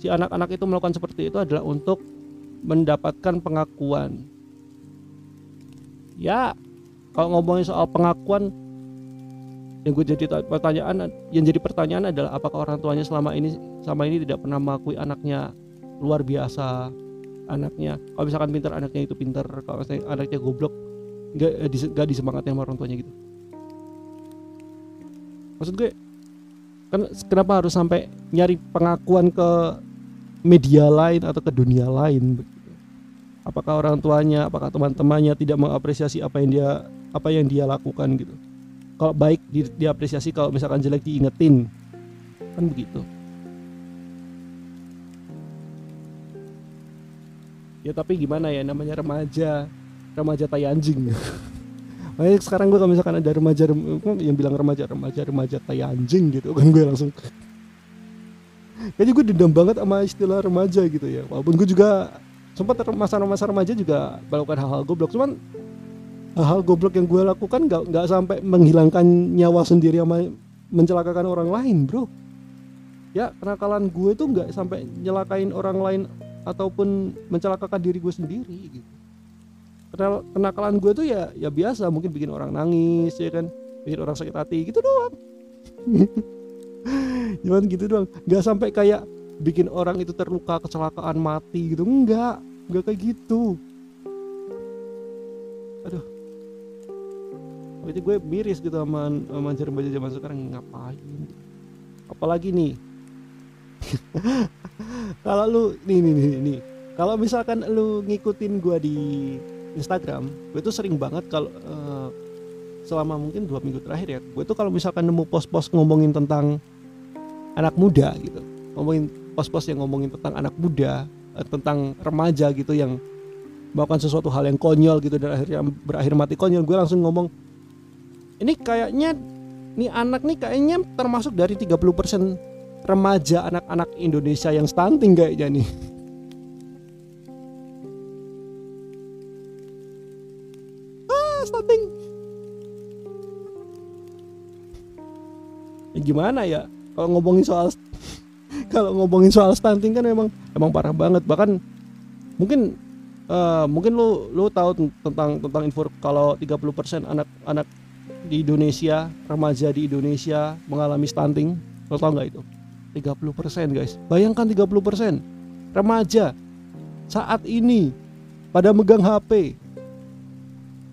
Si anak-anak itu melakukan seperti itu adalah untuk mendapatkan pengakuan. Ya kalau ngomongin soal pengakuan yang gue jadi pertanyaan yang jadi pertanyaan adalah apakah orang tuanya selama ini sama ini tidak pernah mengakui anaknya luar biasa anaknya kalau misalkan pintar anaknya itu pintar kalau misalnya anaknya goblok nggak eh, nggak disemangatin sama orang tuanya gitu. Maksud gue kan kenapa harus sampai nyari pengakuan ke media lain atau ke dunia lain? Apakah orang tuanya apakah teman-temannya tidak mengapresiasi apa yang dia apa yang dia lakukan gitu kalau baik di, diapresiasi kalau misalkan jelek diingetin. Kan begitu. Ya tapi gimana ya namanya remaja. Remaja tai anjing. Makanya sekarang gue kalau misalkan ada remaja yang bilang remaja remaja remaja tai anjing gitu kan gue langsung. Kayaknya gue dendam banget sama istilah remaja gitu ya. Walaupun gue juga sempat masa-masa remaja juga melakukan hal-hal goblok. Cuman hal-hal goblok yang gue lakukan nggak nggak sampai menghilangkan nyawa sendiri sama mencelakakan orang lain bro. Ya kenakalan gue tuh nggak sampai nyelakain orang lain ataupun mencelakakan diri gue sendiri gitu. Kenakalan gue tuh ya ya biasa mungkin bikin orang nangis ya kan? Bikin orang sakit hati gitu doang. Cuman gitu doang. Nggak sampai kayak bikin orang itu terluka kecelakaan mati gitu. Enggak enggak kayak gitu berarti gue miris gitu sama sama remaja zaman sekarang ngapain apalagi nih kalau lu nih nih nih, nih. kalau misalkan lu ngikutin gue di Instagram gue tuh sering banget kalau uh, selama mungkin dua minggu terakhir ya gue tuh kalau misalkan nemu pos-pos ngomongin tentang anak muda gitu ngomongin pos-pos yang ngomongin tentang anak muda uh, tentang remaja gitu yang melakukan sesuatu hal yang konyol gitu dan akhirnya berakhir mati konyol gue langsung ngomong ini kayaknya nih anak nih kayaknya termasuk dari 30% remaja anak-anak Indonesia yang stunting kayaknya nih. Ah stunting. Ya gimana ya? Kalau ngomongin soal kalau ngomongin soal stunting kan memang emang parah banget. Bahkan mungkin uh, mungkin lu lu tahu tentang tentang info kalau 30% anak-anak di Indonesia remaja di Indonesia mengalami stunting. Lo tau nggak itu? 30% guys. Bayangkan 30% remaja saat ini pada megang HP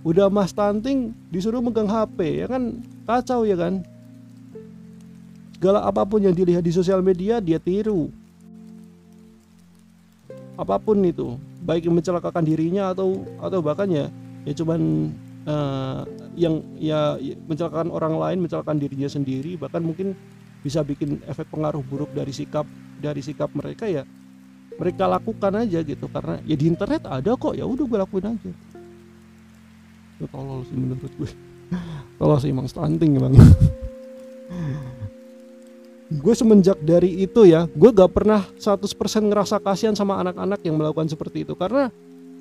udah mas stunting disuruh megang HP ya kan? Kacau ya kan? Segala apa pun yang dilihat di sosial media dia tiru. Apa pun itu baik yang mencelakakan dirinya atau atau bahkan ya ya cuman uh, yang ya mencelakakan orang lain mencelakakan dirinya sendiri bahkan mungkin bisa bikin efek pengaruh buruk dari sikap dari sikap mereka ya mereka lakukan aja gitu. Karena ya di internet ada kok ya udah gue lakuin aja. Ya tolol sih menurut gue tolol sih emang stunting emang. Gue semenjak dari itu ya gue gak pernah 100% ngerasa kasihan sama anak-anak yang melakukan seperti itu. Karena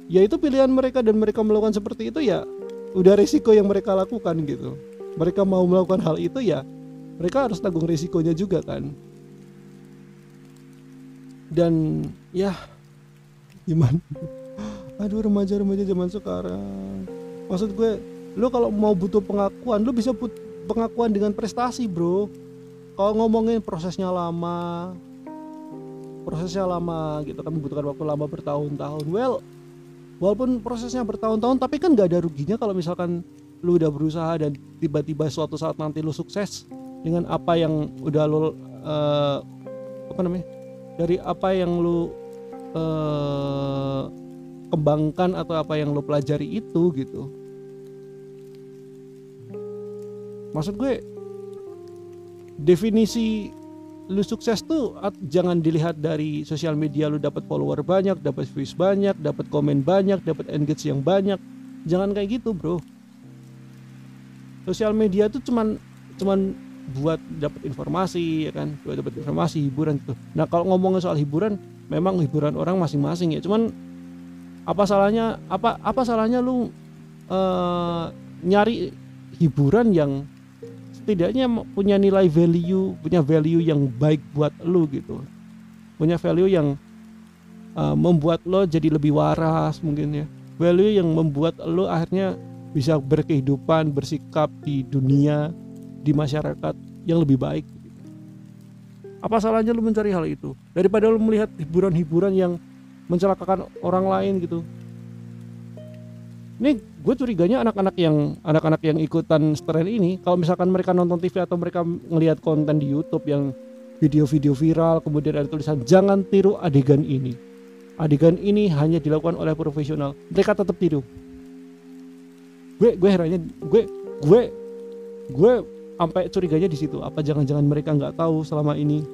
ya itu pilihan mereka dan mereka melakukan seperti itu ya udah risiko yang mereka lakukan gitu. Mereka mau melakukan hal itu ya mereka harus tanggung risikonya juga kan. Dan ya gimana? Aduh remaja-remaja zaman sekarang. Maksud gue lo kalau mau butuh pengakuan lo bisa put pengakuan dengan prestasi bro. Kalau ngomongin prosesnya lama prosesnya lama gitu kan membutuhkan waktu lama bertahun-tahun. Well walaupun prosesnya bertahun-tahun tapi kan gak ada ruginya kalau misalkan lu udah berusaha dan tiba-tiba suatu saat nanti lu sukses dengan apa yang udah lu uh, apa namanya? Dari apa yang lu uh, kembangkan atau apa yang lu pelajari itu gitu. Maksud gue definisi lu sukses tuh jangan dilihat dari sosial media lu dapat follower banyak, dapat views banyak, dapat komen banyak, dapat engage yang banyak. Jangan kayak gitu, Bro. Sosial media tuh cuman cuman buat dapat informasi ya kan, buat dapat informasi hiburan gitu. Nah, kalau ngomongin soal hiburan, memang hiburan orang masing-masing ya. Cuman apa salahnya apa apa salahnya lu uh, nyari hiburan yang setidaknya punya nilai value, punya value yang baik buat lu gitu. Punya value yang uh, membuat lo jadi lebih waras mungkin ya. Value yang membuat lo akhirnya bisa berkehidupan, bersikap di dunia, di masyarakat yang lebih baik. Apa salahnya lu mencari hal itu daripada lu melihat hiburan-hiburan yang mencelakakan orang lain gitu? Ini gue curiganya anak-anak yang anak-anak yang ikutan tren ini kalau misalkan mereka nonton TV atau mereka ngelihat konten di YouTube yang video-video viral kemudian ada tulisan jangan tiru adegan ini. Adegan ini hanya dilakukan oleh profesional. Mereka tetap tiru. Gue gue herannya gue gue gue sampai curiganya di situ. Apa jangan-jangan mereka nggak tahu selama ini?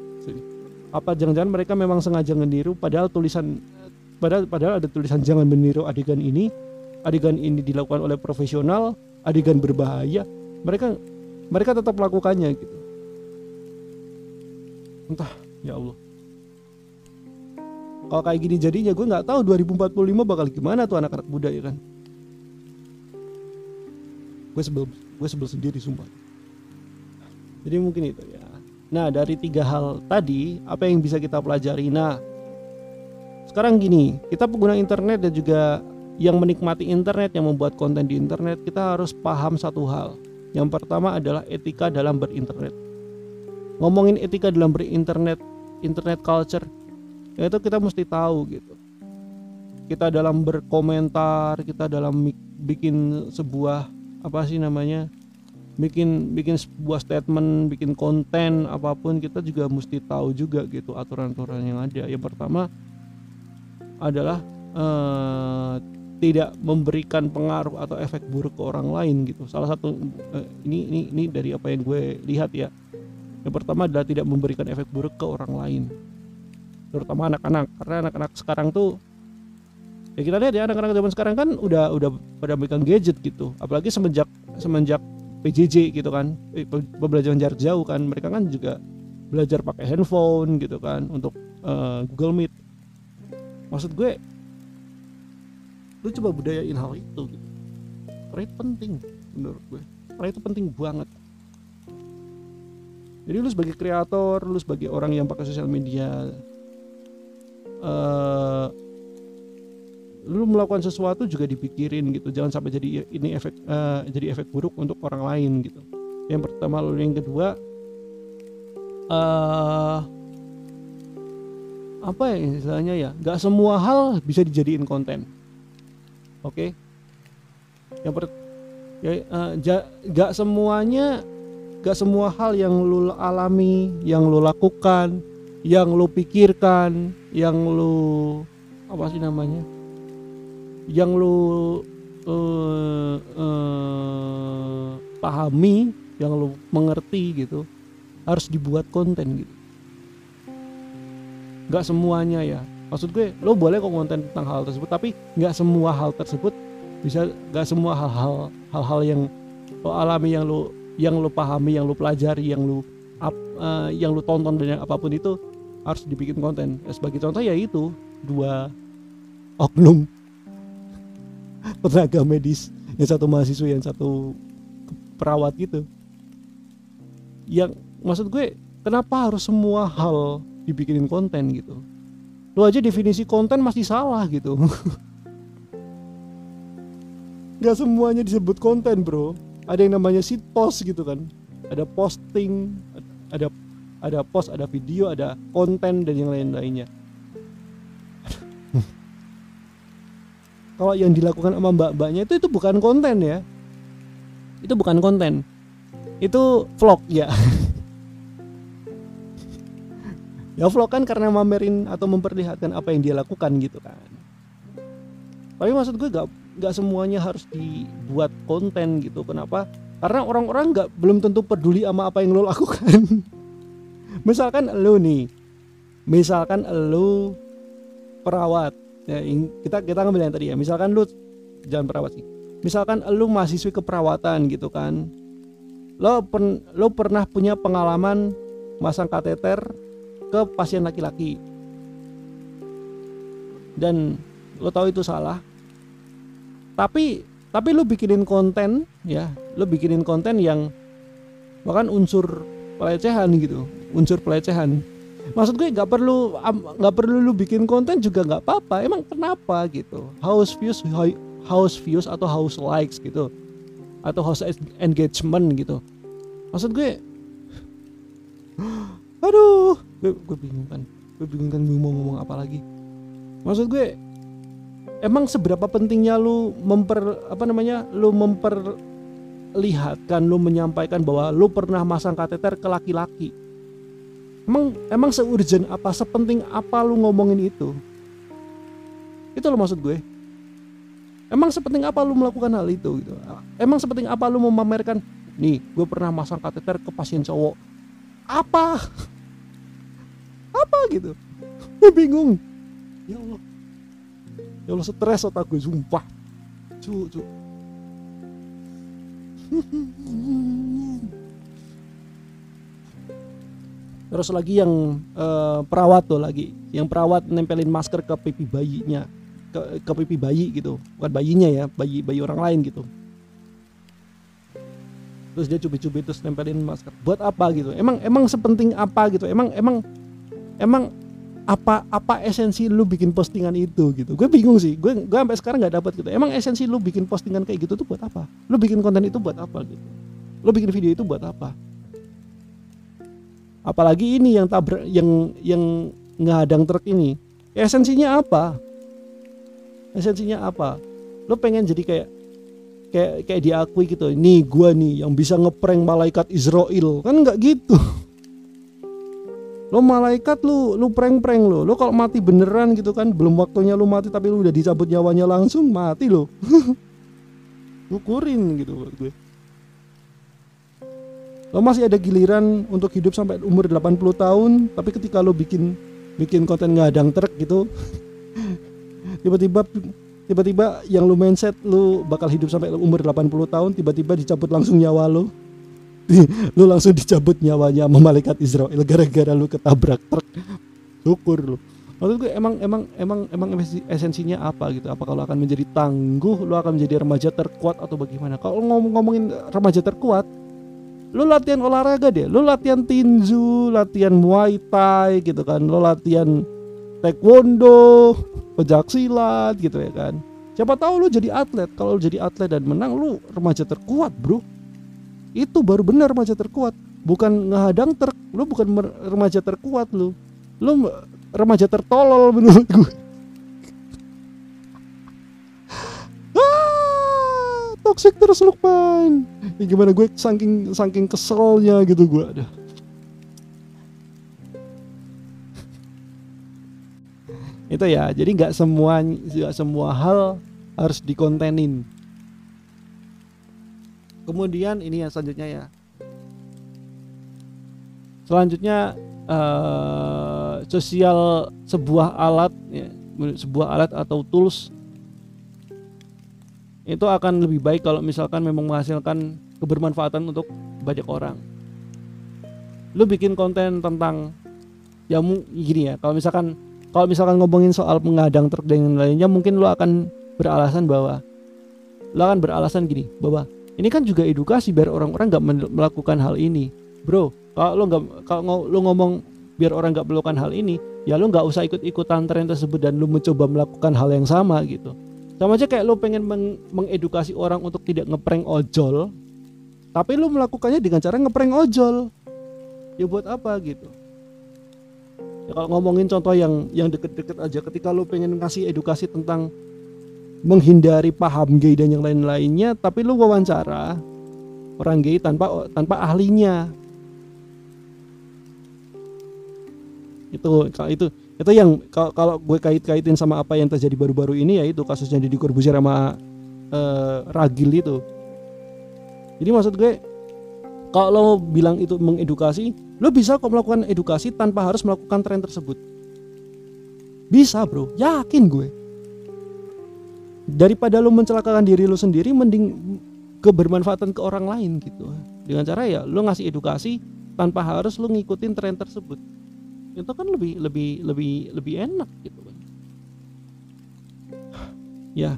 Apa jangan-jangan mereka memang sengaja meniru padahal tulisan padahal padahal ada tulisan jangan meniru adegan ini adegan ini dilakukan oleh profesional, adegan berbahaya, mereka mereka tetap melakukannya gitu. Entah, ya Allah. Kalau kayak gini jadinya gue nggak tahu 2045 bakal gimana tuh anak-anak muda ya kan. Gue sebel, gue sebel sendiri sumpah. Jadi mungkin itu ya. Nah dari tiga hal tadi apa yang bisa kita pelajari? Nah sekarang gini kita pengguna internet dan juga yang menikmati internet, yang membuat konten di internet, kita harus paham satu hal. Yang pertama adalah etika dalam berinternet. Ngomongin etika dalam berinternet, internet culture, itu kita mesti tahu gitu. Kita dalam berkomentar, kita dalam bikin sebuah apa sih namanya bikin bikin sebuah statement, bikin konten apa pun kita juga mesti tahu juga gitu aturan-aturan yang ada. Yang pertama adalah uh, tidak memberikan pengaruh atau efek buruk ke orang lain gitu. Salah satu uh, ini ini ini dari apa yang gue lihat ya. Yang pertama adalah tidak memberikan efek buruk ke orang lain. Terutama anak-anak karena anak-anak sekarang tuh ya kita lihat ya anak-anak zaman sekarang kan udah udah pada megang gadget gitu. Apalagi semenjak semenjak PJJ gitu kan eh, pembelajaran jarak jauh kan mereka kan juga belajar pakai handphone gitu kan untuk uh, Google Meet maksud gue lu coba budayain hal itu gitu. Karena itu penting menurut gue. Karena itu penting banget. Jadi lu sebagai kreator lu sebagai orang yang pakai sosial media uh, lu melakukan sesuatu juga dipikirin gitu. Jangan sampai jadi ini efek uh, jadi efek buruk untuk orang lain gitu. Yang pertama lalu yang kedua uh, apa ya istilahnya ya? Nggak semua hal bisa dijadiin konten oke? Okay? yang per ya uh, nggak semuanya nggak semua hal yang lu alami yang lu lakukan yang lu pikirkan yang lu apa sih namanya? Yang lu uh, uh, pahami yang lu mengerti gitu harus dibuat konten gitu. Nggak semuanya ya maksud gue lo boleh kok konten tentang hal tersebut tapi nggak semua hal tersebut bisa nggak semua hal-hal hal-hal yang lo alami yang lo yang lo pahami yang lo pelajari yang lo up, uh, yang lo tonton dan yang apa pun itu harus dibikin konten. Sebagai contoh ya itu dua oknum tenaga medis yang satu mahasiswa yang satu perawat gitu. Yang maksud gue kenapa harus semua hal dibikinin konten gitu lo aja definisi konten masih salah gitu. Nggak semuanya disebut konten bro. Ada yang namanya sit post gitu kan. Ada posting ada ada post ada video ada konten dan yang lain-lainnya. Kalau yang dilakukan sama mbak-mbaknya itu itu bukan konten ya. Itu bukan konten. Itu vlog ya ya vlog kan karena mamerin atau memperlihatkan apa yang dia lakukan gitu kan. Tapi maksud gue gak, gak semuanya harus dibuat konten gitu. Kenapa? Karena orang-orang nggak belum tentu peduli sama apa yang lo lakukan. Misalkan lo nih misalkan lo perawat ya, kita kita ngambil yang tadi ya. Misalkan lu jangan perawat sih. Misalkan lu mahasiswi keperawatan gitu kan. Lo pen, lo pernah punya pengalaman masang kateter ke pasien laki-laki. Dan lo tahu itu salah. Tapi tapi lu bikinin konten ya lu bikinin konten yang bahkan unsur pelecehan gitu unsur pelecehan. Maksud gue nggak perlu nggak perlu lu bikin konten juga nggak apa-apa. Emang kenapa gitu? House views house views atau house likes gitu? Atau house engagement gitu? Maksud gue aduh gue, gue bingung kan gue bingung kan mau ngomong apa lagi maksud gue emang seberapa pentingnya lu memper apa namanya lu memperlihatkan lu menyampaikan bahwa lu pernah masang kateter ke laki-laki Emang emang seurgent apa, sepenting apa lu ngomongin itu? Itu lo maksud gue. Emang sepenting apa lu melakukan hal itu gitu? Emang sepenting apa lu memamerkan nih, gue pernah masang kateter ke pasien cowok. Apa? Apa gitu? Gue bingung. Ya Allah. Ya Allah stres otak gue sumpah. Cu, cu. terus lagi yang uh, perawat tuh lagi yang perawat nempelin masker ke pipi bayinya ke, ke pipi bayi gitu bukan bayinya ya bayi bayi orang lain gitu terus dia cubit-cubit terus nempelin masker buat apa gitu emang emang sepenting apa gitu emang emang emang apa apa esensi lu bikin postingan itu gitu? Gue bingung sih. Gue gue sampai sekarang nggak dapat gitu. Emang esensi lu bikin postingan kayak gitu tuh buat apa? Lu bikin konten itu buat apa gitu? Lu bikin video itu buat apa? Apalagi ini yang tabrak yang yang ngadang truk ini. Esensinya apa? Esensinya apa? Lo pengen jadi kayak kayak kayak diakui gitu. Nih gua nih yang bisa ngeprank malaikat Israel. Kan nggak gitu lo malaikat lu lu prank-prank lo. Lo kalau mati beneran gitu kan belum waktunya lu mati tapi lu udah dicabut nyawanya langsung mati lo. Ukurin gitu gue. Lo masih ada giliran untuk hidup sampai umur 80 tahun tapi ketika lo bikin bikin konten ngadang truk gitu tiba-tiba tiba-tiba yang lu mindset lu bakal hidup sampai umur 80 tahun tiba-tiba dicabut langsung nyawa lo lu langsung dicabut nyawanya sama malaikat Israel gara-gara lu ketabrak truk. Syukur lu. Maksud gue emang emang emang emang esensinya apa gitu? Apa kalau akan menjadi tangguh lu akan menjadi remaja terkuat atau bagaimana? Kalau ngomong ngomongin remaja terkuat lu latihan olahraga deh. Lu latihan tinju latihan muay thai gitu kan. Lu latihan taekwondo pejak silat gitu ya kan. Siapa tahu lu jadi atlet. Kalau lu jadi atlet dan menang lu remaja terkuat bro itu baru benar remaja terkuat. Bukan ngehadang ter lu bukan remaja terkuat lu. Lu remaja tertolol menurut gue ah, toxic terus Lukman. Ya gimana gue saking saking keselnya gitu gue ada itu ya jadi nggak semua nggak semua hal harus dikontenin kemudian ini yang selanjutnya ya. Selanjutnya uh, sosial sebuah alat ya, sebuah alat atau tools itu akan lebih baik kalau misalkan memang menghasilkan kebermanfaatan untuk banyak orang. Lu bikin konten tentang ya gini ya kalau misalkan kalau misalkan ngomongin soal pengadang truk dan lainnya mungkin lu akan beralasan bahwa lu akan beralasan gini bahwa ini kan juga edukasi biar orang-orang nggak melakukan hal ini. Bro kalau lo nggak kalau lo ngomong biar orang nggak melakukan hal ini ya lo nggak usah ikut-ikutan tren tersebut dan lo mencoba melakukan hal yang sama gitu. Sama aja kayak lo pengen meng mengedukasi orang untuk tidak ngeprank ojol tapi lo melakukannya dengan cara ngeprank ojol. Ya buat apa gitu. Ya kalau ngomongin contoh yang yang deket-deket aja ketika lo pengen ngasih edukasi tentang menghindari paham gay dan yang lain-lainnya tapi lu wawancara orang gay tanpa tanpa ahlinya. Itu itu itu yang kalau gue kait-kaitin sama apa yang terjadi baru-baru ini ya itu kasusnya di Corbuzier sama uh, Ragil itu. Jadi maksud gue kalau lo bilang itu mengedukasi lo bisa kok melakukan edukasi tanpa harus melakukan tren tersebut. Bisa bro. Yakin gue daripada lu mencelakakan diri lu sendiri mending kebermanfaatan ke orang lain gitu. Dengan cara ya lu ngasih edukasi tanpa harus lu ngikutin tren tersebut. Itu kan lebih lebih lebih lebih enak gitu ya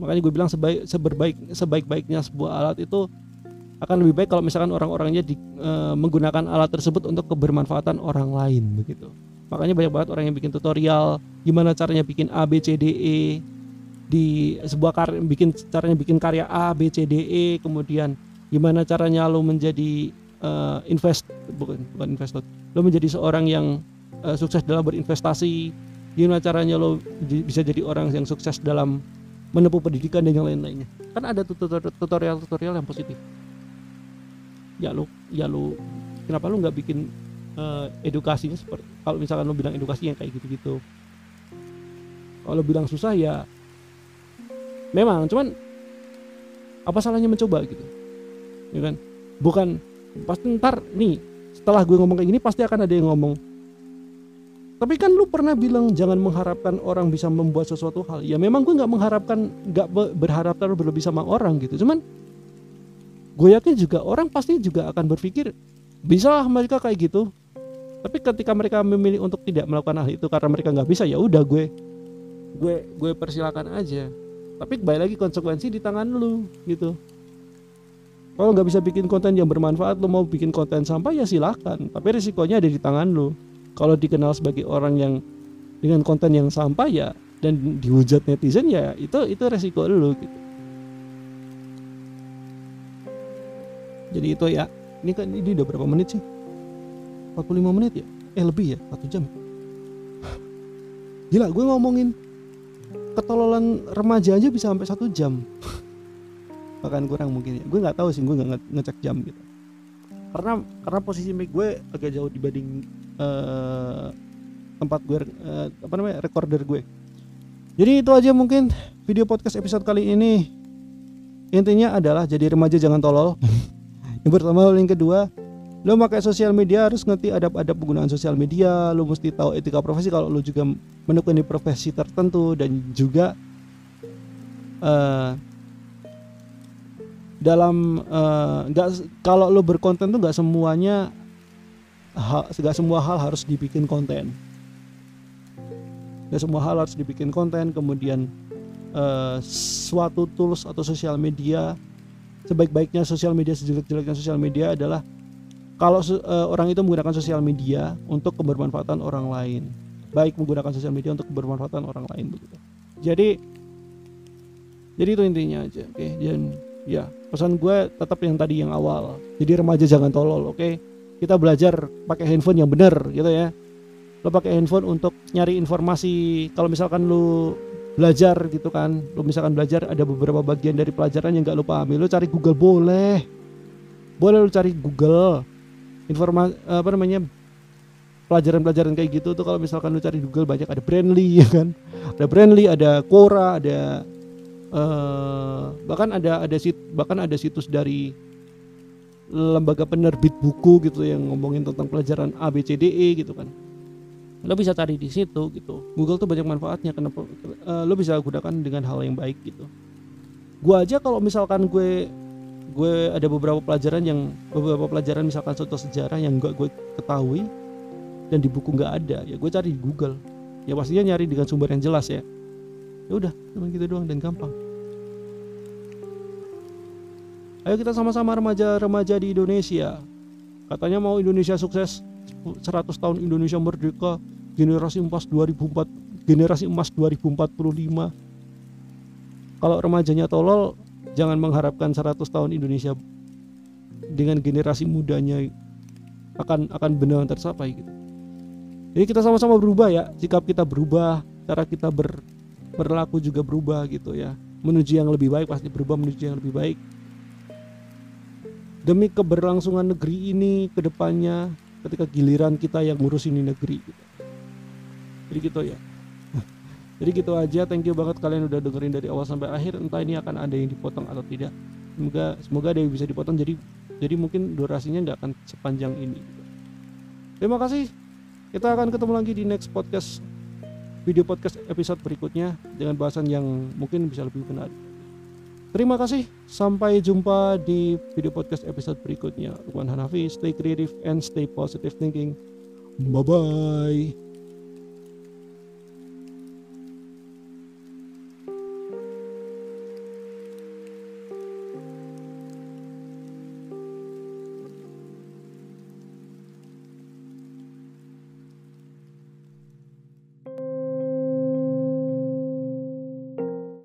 makanya gue bilang sebaik seberbaik sebaik-baiknya sebuah alat itu akan lebih baik kalau misalkan orang-orangnya di, e, menggunakan alat tersebut untuk kebermanfaatan orang lain begitu. Makanya banyak banget orang yang bikin tutorial gimana caranya bikin A B C D E di sebuah karya bikin caranya bikin karya A B C D E kemudian gimana caranya lo menjadi uh, invest bukan bukan investor lo menjadi seorang yang uh, sukses dalam berinvestasi gimana caranya lo bisa jadi orang yang sukses dalam menempuh pendidikan dan yang lain-lainnya. Kan ada tutorial-tutorial yang positif. Ya lo ya lo kenapa lo nggak bikin uh, edukasinya seperti kalau misalkan lo bilang edukasi yang kayak gitu-gitu. Kalau bilang susah ya memang cuman apa salahnya mencoba gitu? Ya kan? Bukan pasti ntar nih setelah gue ngomong kayak gini pasti akan ada yang ngomong tapi kan lu pernah bilang jangan mengharapkan orang bisa membuat sesuatu hal. Ya memang gue nggak mengharapkan nggak berharap terlalu berlebih sama orang gitu. Cuman gue yakin juga orang pasti juga akan berpikir bisa mereka kayak gitu. Tapi ketika mereka memilih untuk tidak melakukan hal itu karena mereka nggak bisa ya udah gue gue gue persilakan aja tapi kembali lagi konsekuensi di tangan lu gitu. Kalau nggak bisa bikin konten yang bermanfaat lu mau bikin konten sampah ya silahkan tapi risikonya ada di tangan lu. Kalau dikenal sebagai orang yang dengan konten yang sampah ya dan dihujat netizen ya itu itu resiko lu gitu. Jadi itu ya. Ini kan ini udah berapa menit sih? 45 menit ya? Eh lebih ya? Satu jam. Gila gue ngomongin ketololan remaja aja bisa sampai satu jam. Akan kurang mungkin ya. Gue nggak tahu sih gue nggak nge- ngecek jam gitu. Karena karena posisi mic gue agak jauh dibanding eh, tempat gue eh, apa namanya recorder gue. Jadi itu aja mungkin video podcast episode kali ini. Intinya adalah jadi remaja jangan tolol. Yang pertama yang kedua lo pakai sosial media harus ngerti adab-adab penggunaan sosial media. Lo mesti tahu etika profesi. Kalau lo juga menekuni profesi tertentu dan juga eh, dalam eh, nggak kalau lo berkonten tuh nggak semuanya nggak semua hal harus dibikin konten. Nggak semua hal harus dibikin konten. Kemudian eh, suatu tools atau sosial media sebaik-baiknya sosial media sejelek-jeleknya sosial media adalah kalau eh, orang itu menggunakan sosial media untuk kebermanfaatan orang lain. Baik menggunakan sosial media untuk kebermanfaatan orang lain begitu. Jadi jadi itu intinya aja oke? Dan ya pesan gue tetap yang tadi yang awal. Jadi remaja jangan tolol oke? Kita belajar pakai handphone yang benar gitu ya. Lo pakai handphone untuk nyari informasi. Kalau misalkan lu belajar gitu kan lu misalkan belajar ada beberapa bagian dari pelajaran yang gak lu pahami lu cari Google boleh. Boleh lu cari Google informasi apa namanya pelajaran-pelajaran kayak gitu tuh kalau misalkan lu cari Google banyak. Ada Brandly ya kan? Ada Brandly ada Quora ada eh, bahkan ada ada sit bahkan ada situs dari lembaga penerbit buku gitu yang ngomongin tentang pelajaran A B C D E gitu kan. Lo bisa cari di situ gitu. Google tuh banyak manfaatnya kenapa eh, lo bisa gunakan dengan hal yang baik gitu. Gua aja kalau misalkan gue gue ada beberapa pelajaran yang beberapa pelajaran misalkan contoh sejarah yang gak gue ketahui dan di buku nggak ada ya gue cari di Google. Ya pastinya nyari dengan sumber yang jelas ya. Ya udah cuma gitu doang dan gampang. Ayo kita sama-sama remaja-remaja di Indonesia. Katanya mau Indonesia sukses 100 tahun Indonesia merdeka generasi emas 2004 generasi emas 2045 kalau remajanya tolol jangan mengharapkan 100 tahun Indonesia dengan generasi mudanya akan akan benar tercapai gitu. Jadi kita sama-sama berubah ya, sikap kita berubah, cara kita ber, berlaku juga berubah gitu ya. Menuju yang lebih baik pasti berubah menuju yang lebih baik. Demi keberlangsungan negeri ini ke depannya ketika giliran kita yang ngurus ini negeri gitu. Jadi gitu ya. Jadi gitu aja, thank you banget kalian udah dengerin dari awal sampai akhir. Entah ini akan ada yang dipotong atau tidak. Semoga semoga ada yang bisa dipotong. Jadi jadi mungkin durasinya nggak akan sepanjang ini. Terima kasih. Kita akan ketemu lagi di next podcast video podcast episode berikutnya dengan bahasan yang mungkin bisa lebih menarik. Terima kasih. Sampai jumpa di video podcast episode berikutnya. Lukman Hanafi, stay creative and stay positive thinking. Bye bye.